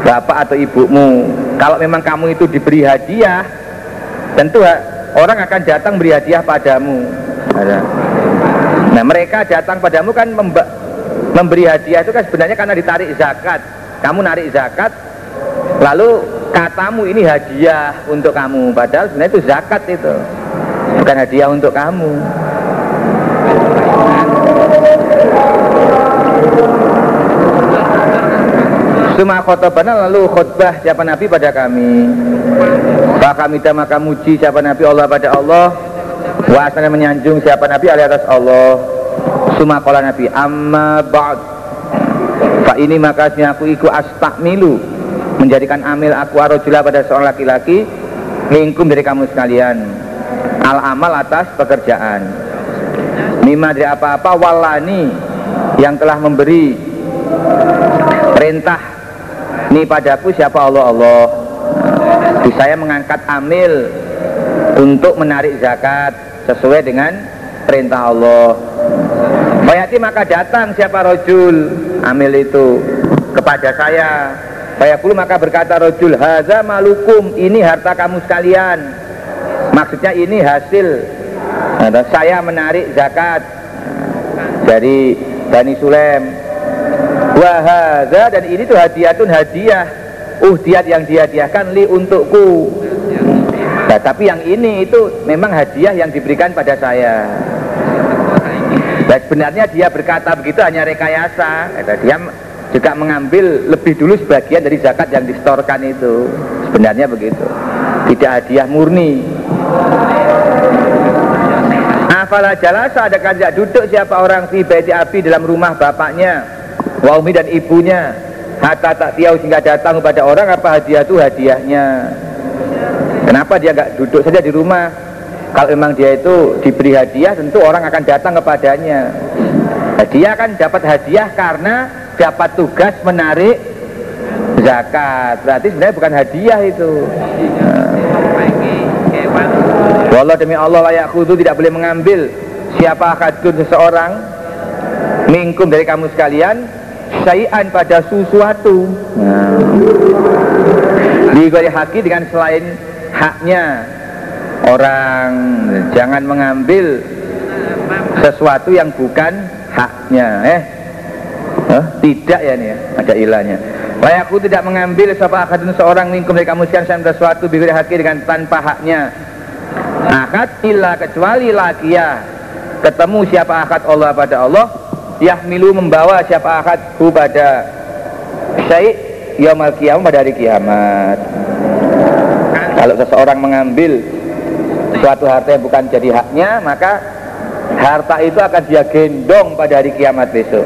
bapak atau ibumu. Kalau memang kamu itu diberi hadiah, tentu orang akan datang beri hadiah padamu. Nah, mereka datang padamu kan memberi hadiah itu kan sebenarnya karena ditarik zakat. Kamu narik zakat, lalu katamu ini hadiah untuk kamu. Padahal sebenarnya itu zakat itu, bukan hadiah untuk kamu. Suma khotobana lalu khutbah siapa Nabi pada kami. Maka kami maka muji siapa Nabi Allah pada Allah. Wa asana menyanjung siapa Nabi alih atas Allah. Suma kola Nabi Amma ba'd. Fa ini maka aku iku astakmilu Menjadikan amil aku arojula pada seorang laki-laki Lingkum dari kamu sekalian. Al amal atas pekerjaan. Mima dari apa-apa walani Yang telah memberi perintah. Ini padaku siapa Allah Allah. Di saya mengangkat amil untuk menarik zakat sesuai dengan perintah Allah. Bayati maka datang siapa rojul amil itu kepada saya Bayakulu maka berkata rojul Haza malukum ini harta kamu sekalian. Maksudnya ini hasil Saya menarik zakat Dari Bani Sulem Wahaza dan ini tuh hadiahun hadiah uhdiat yang dihadiahkan li untukku. Nah tapi yang ini itu memang hadiah yang diberikan pada saya. Dan sebenarnya dia berkata begitu hanya rekayasa. Dia juga mengambil lebih dulu sebagian dari zakat yang distorkan itu. Sebenarnya begitu. Tidak hadiah murni. Afala jalasa ada tidak duduk siapa orang fi baiti api dalam rumah bapaknya, wa umi dan ibunya. Hatta tak tiau sehingga datang kepada orang apa hadiah itu hadiahnya. Kenapa dia nggak duduk saja di rumah? Kalau memang dia itu diberi hadiah, tentu orang akan datang kepadanya. Hadiah kan dapat hadiah karena dapat tugas menarik zakat. Berarti sebenarnya bukan hadiah itu. Wallah demi Allah layak khudu tidak boleh mengambil siapa akadun seseorang mingkum dari kamu sekalian syai'an pada sesuatu nah. haki dengan selain haknya orang jangan mengambil sesuatu yang bukan haknya eh huh? tidak ya nih ya ada ilahnya. Layakku tidak mengambil siapa akadun seorang mingkum dari kamu sekalian sesuatu bigari haki dengan tanpa haknya. Akad illa kecuali lakia ketemu siapa akad Allah pada Allah yahmilu membawa siapa akad hu pada syai' yaumul kiamat pada hari kiamat. Kalau seseorang mengambil suatu harta yang bukan jadi haknya maka harta itu akan dia gendong pada hari kiamat besok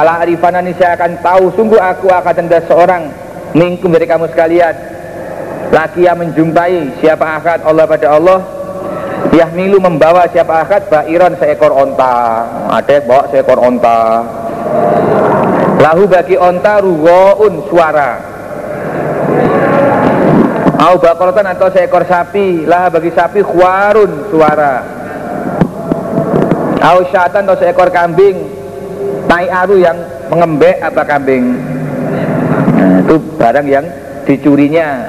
Kalau arifanani saya akan tahu sungguh aku akan ada seorang. Mingkum dari kamu sekalian. Laki yang menjumpai siapa akad Allah pada Allah. Yahmilu membawa siapa akad Ba'iran seekor onta. Ada yang bawa seekor onta. Lahu bagi onta ruwaun suara. Au bakorotan atau seekor sapi. Lah bagi sapi khuarun suara. Au syatan atau seekor kambing Tai aru yang mengembek apa kambing? Nah, Itu barang yang dicurinya.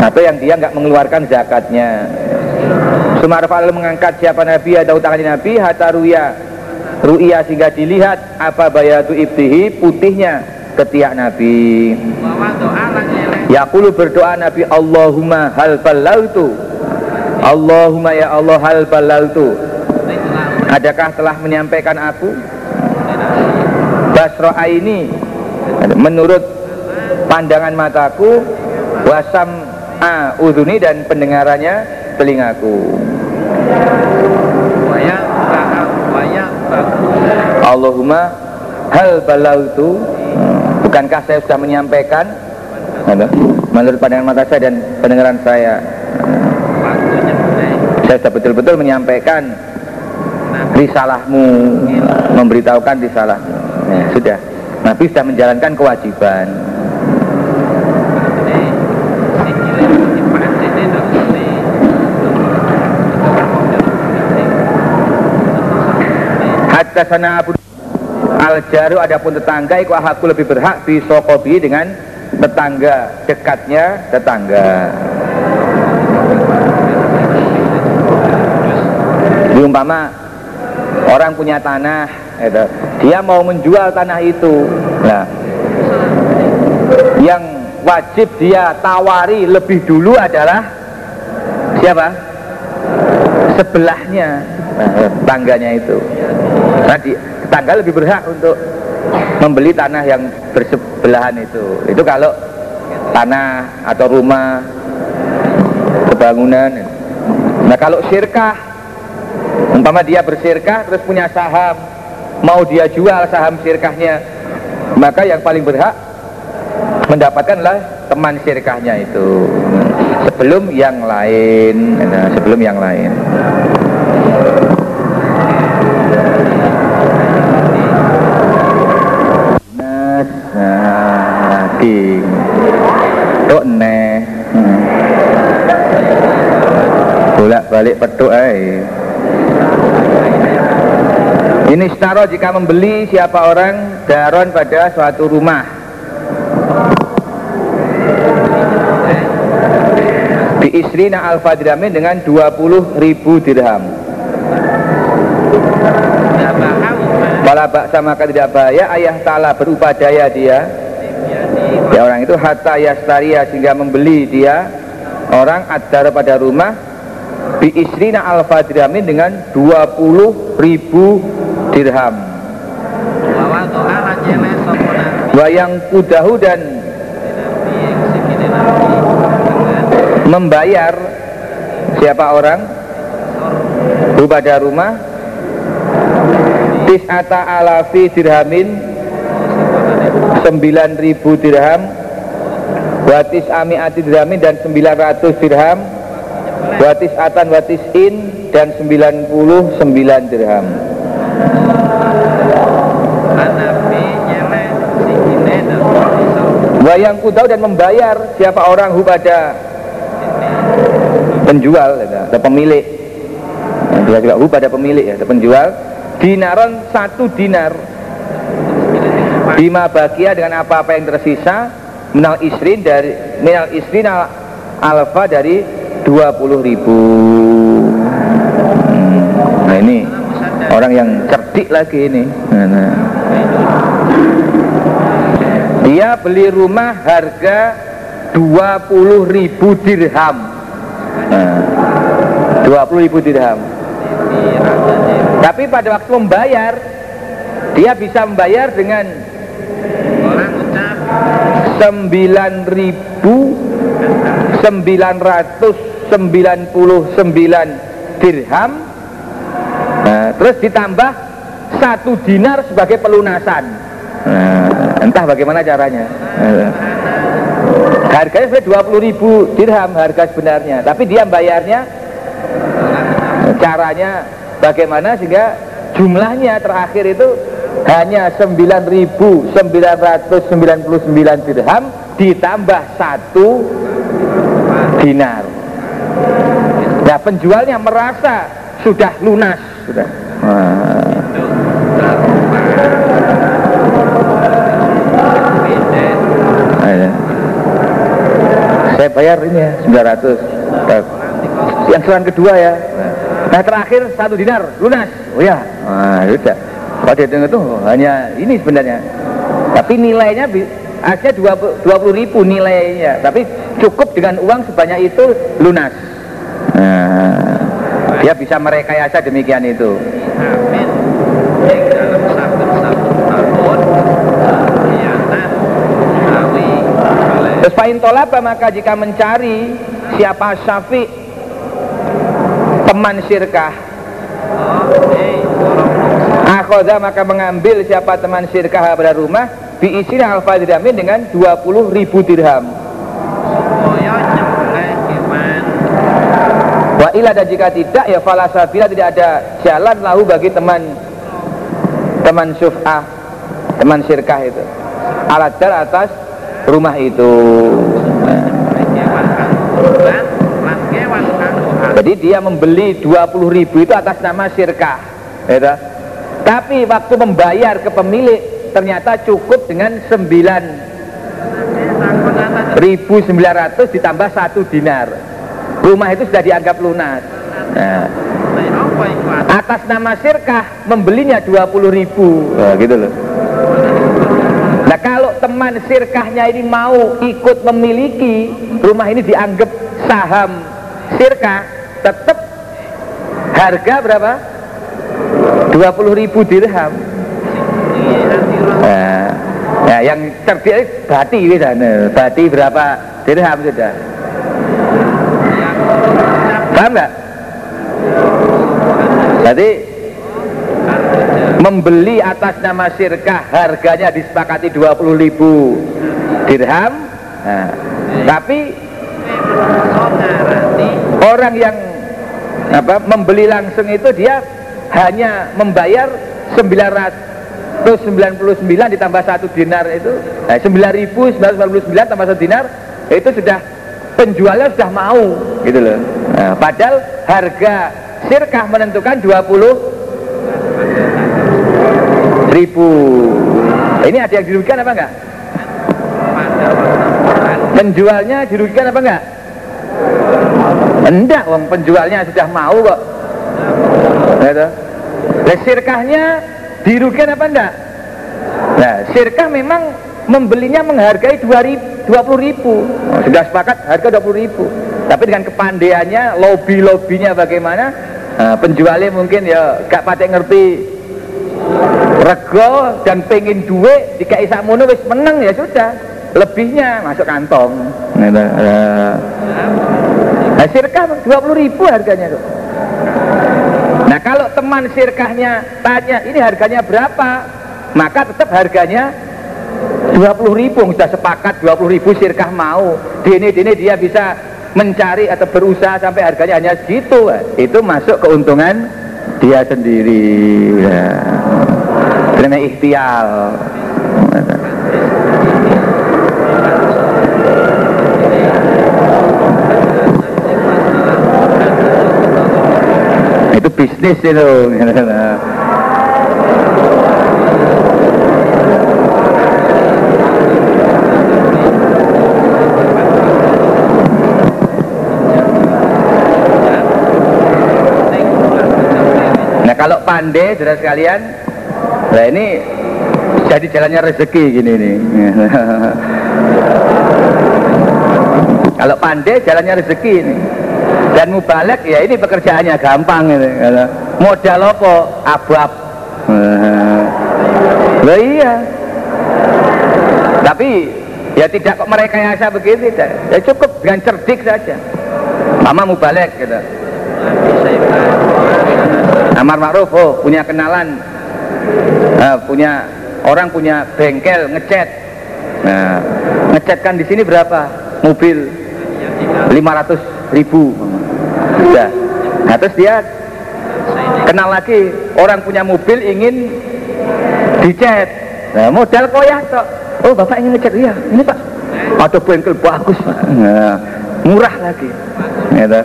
Atau yang dia nggak mengeluarkan zakatnya? Sumarfal mengangkat siapa Nabi ada utangan Nabi hatta ruya. Ruya sehingga dilihat apa bayatu ibtihi putihnya ketiak Nabi. Yaqulu berdoa Nabi Allahumma hal balautu Allahumma ya Allah hal balautu Adakah telah menyampaikan aku? Basro ini menurut pandangan mataku wasam a uduni dan pendengarannya telingaku. Allahumma hal balautu. Bukankah saya sudah menyampaikan? Menurut pandangan mata saya dan pendengaran saya. Saya sudah betul-betul menyampaikan risalahmu. Memberitahukan risalahmu. Ya, sudah. Nabi sudah menjalankan kewajiban. Sana Abu Al Jaru adapun tetangga iku aku lebih berhak di sokobi dengan tetangga dekatnya tetangga. Umpama orang punya tanah itu, dia mau menjual tanah itu nah yang wajib dia tawari lebih dulu adalah siapa sebelahnya nah, tangganya itu Tadi tetangga lebih berhak untuk membeli tanah yang bersebelahan itu. Itu kalau tanah atau rumah kebangunan. Nah kalau sirkah, umpama dia bersirkah terus punya saham, mau dia jual saham sirkahnya, maka yang paling berhak mendapatkanlah teman sirkahnya itu sebelum yang lain, nah, sebelum yang lain. tok bolak balik petuk eh ini setara jika membeli siapa orang daron pada suatu rumah. Di isrina alfa dirhamin dengan 20 ribu dirham. Wala sama tidak bahaya ayah ta'ala berupadaya dia. Ya orang itu hatta yastaria sehingga membeli dia orang adar pada rumah. Bi isrina alfa dirhamin dengan 20 ribu dirham. Wayang kudahu dan membayar siapa orang? Sor pada rumah? Tis'ata alafi dirhamin 9000 dirham. Watis amiati dirhamin dan 900 dirham. Watis atan watis in dan 99 dirham Wayang kudau dan membayar siapa orang hu pada penjual atau pemilik. Bisa juga hu pada pemilik ya, atau penjual. Dinaron satu dinar. Bima bagia dengan apa-apa yang tersisa minal isrin dari minal al alfa dari 20 ribu orang yang cerdik lagi ini. Nah, nah. dia beli rumah harga 20 ribu dirham. Nah, 20 ribu dirham. Tapi pada waktu membayar dia bisa membayar dengan Orang ucap 9.999 dirham. nah, terus ditambah satu dinar sebagai pelunasan. Nah, entah bagaimana caranya. Harganya sebenarnya 20 ribu dirham harga sebenarnya tapi dia bayarnya caranya bagaimana sehingga jumlahnya terakhir itu hanya 9.999 dirham ditambah satu dinar. Nah penjualnya merasa sudah lunas sudah Saya bayar ini ya 900 yang selan kedua ya. Nah terakhir satu dinar lunas. Oh ya. Nah sudah kalau dia dengar itu hanya ini sebenarnya. Tapi nilainya aslinya 20, 20 ribu nilainya. Tapi cukup dengan uang sebanyak itu lunas. Nah, dia bisa merekayasa demikian itu Amin. Yang dalam tahun Awi Oleh Terus pain tolaba maka jika mencari siapa syafi? Teman syirkah. Orang akhoda maka mengambil siapa teman syirkah pada rumah diisi alfa dirhamin dengan 20 ribu dirham ila dan jika tidak ya falasabila tidak ada jalan lahu bagi teman teman syuf'ah teman syirkah itu. Alat dar atas rumah itu. Jadi dia membeli 20 ribu itu atas nama syirkah. Gitu. Tapi waktu membayar ke pemilik ternyata cukup dengan 9.900 ditambah satu dinar Rumah itu sudah dianggap lunas. Nah, Atas nama syirkah membelinya 20 ribu. Nah, gitu loh. Nah kalau teman sirkahnya ini mau ikut memiliki rumah ini dianggap saham sirkah tetap harga berapa? 20 ribu dirham. Nah, nah, yang cerdik bati bati berapa dirham sudah paham nggak? jadi membeli atas nama sirkah harganya disepakati 20 ribu dirham nah, tapi orang yang apa membeli langsung itu dia hanya membayar 999 ditambah satu dinar itu nah, 9.999 tambah satu dinar itu sudah penjualnya sudah mau. Gitu loh. Nah, padahal harga sirkah menentukan 20 ribu. Ini ada yang dirugikan apa enggak? Penjualnya dirugikan apa enggak? Enggak wong penjualnya sudah mau kok. Gitu nah, sirkahnya dirugikan apa enggak? Nah sirkah memang membelinya menghargai 20 ribu. Oh, sudah sepakat harga 20 ribu. Tapi dengan kepandaiannya lobby lobbynya bagaimana? Nah, penjualnya mungkin ya gak patek ngerti. Rego dan pengen duit jika isak mono wis menang ya sudah. Lebihnya masuk kantong. Nah, nah, nah. Sirkah 20 ribu harganya tuh nah kalau teman sirkahnya tanya ini harganya berapa? Maka tetap harganya 20 ribu sudah sepakat 20 ribu sirkah mau. Dini dini dia bisa mencari atau berusaha sampai harganya hanya segitu itu masuk keuntungan dia sendiri ya. Karena ikhtial itu bisnis itu Nah kalau pandai saudara sekalian. Nah ini jadi jalannya rezeki gini nih Kalau pandai jalannya rezeki ini. Dan mubalek ya ini pekerjaannya gampang ini. Modal apa? Abab. Loh iya. Tapi ya tidak kok mereka yang saya begitu Ya cukup dengan cerdik saja. Mama mubalek gitu Amar Ma'ruf oh punya kenalan. Uh, punya orang punya bengkel ngecat. Nah ngecat di sini berapa? Mobil. 500 ribu. Ya nah terus dia kenal lagi orang punya mobil ingin dicat. Nah modal koyah tok. Oh bapak ingin ngecat? Iya ini pak. Ada bengkel bagus. Nah, murah lagi. Gitu.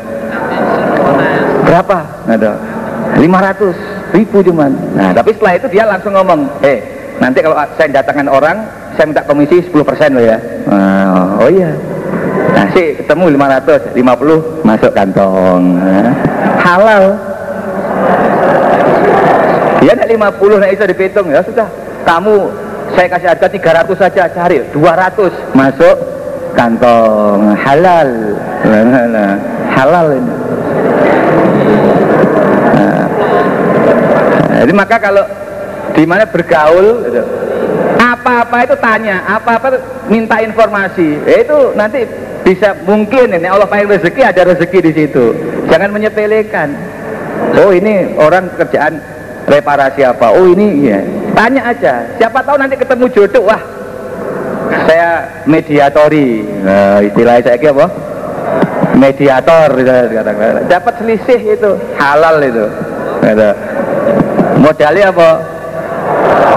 berapa? Ada 500 ribu cuman. Nah tapi setelah itu dia langsung ngomong eh nanti kalau saya datangkan orang saya minta komisi 10% loh ya. Nah, oh iya. Nah sih ketemu 500 50 masuk kantong. Nah, halal. Dia ada 50 nah itu dihitung ya sudah. Kamu saya kasih harga 300 saja cari. 200 masuk kantong. Halal. Nah, nah, nah. halal ini jadi maka kalau di mana bergaul gitu, apa-apa itu tanya apa-apa minta informasi. Ya itu nanti bisa mungkin ini Allah paling rezeki ada rezeki di situ. Jangan menyepelekan. Oh ini orang kerjaan reparasi apa? Oh ini iya. Tanya aja. Siapa tahu nanti ketemu jodoh wah saya mediatori. Nah, istilahnya saya apa? Mediator dapat selisih itu halal itu. Gitu modalnya apa?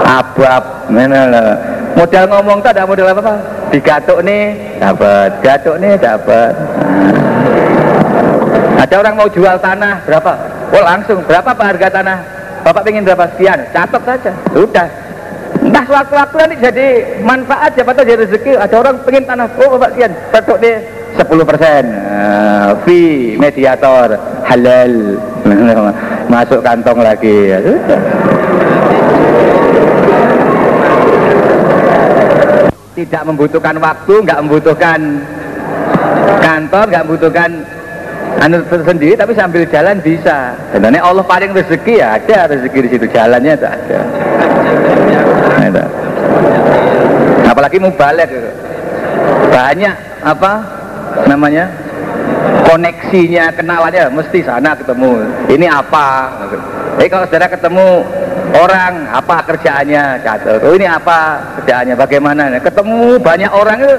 Abab modal ngomong tak ada modal apa apa digatuk nih dapat. Gatuk nih dapat. Nah. ada orang mau jual tanah berapa? Oh langsung. Berapa pak harga tanah? Bapak pengen berapa? Sekian. Catat saja. Udah entah waktu-waktu nanti jadi manfaat siapa tahu jadi rezeki. Ada orang pengen tanah. Oh bapak sekian. Gatuk nih 10 persen. Uh, fee mediator. Halal masuk kantong lagi. Tidak membutuhkan waktu nggak membutuhkan kantor nggak membutuhkan anu tersendiri tapi sambil jalan bisa. Dan Allah paling rezeki ya ada rezeki di situ jalannya itu ada. Nah, apalagi mau balik banyak apa namanya koneksinya kenalannya mesti sana ketemu. Ini apa? Eh kalau saudara ketemu orang apa kerjaannya? Catat oh ini apa kerjaannya? Bagaimana? Ketemu banyak orang itu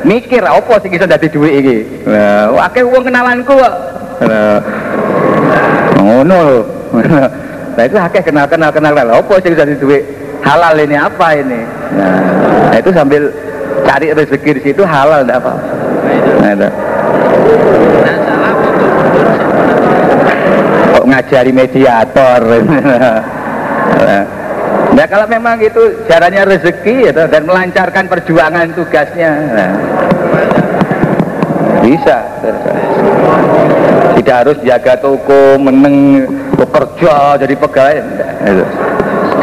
mikir apa sih bisa dari duit ini nah, uang kenalanku kok. Ngono nah itu akeh kenal kenal kenal. Kenal apa sih bisa duit? Halal ini apa ini? Nah, itu sambil cari rezeki di situ halal enggak apa nah, itu kok ngajari mediator. Nah kalau memang itu caranya rezeki ya, dan melancarkan perjuangan tugasnya nah, bisa. Tidak harus jaga toko meneng bekerja jadi pegawai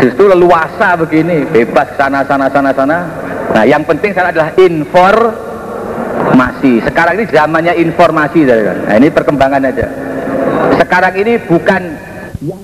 justru leluasa begini bebas sana sana sana sana. Nah yang penting sana adalah masih sekarang ini zamannya informasi nah, ini perkembangan aja sekarang ini bukan yang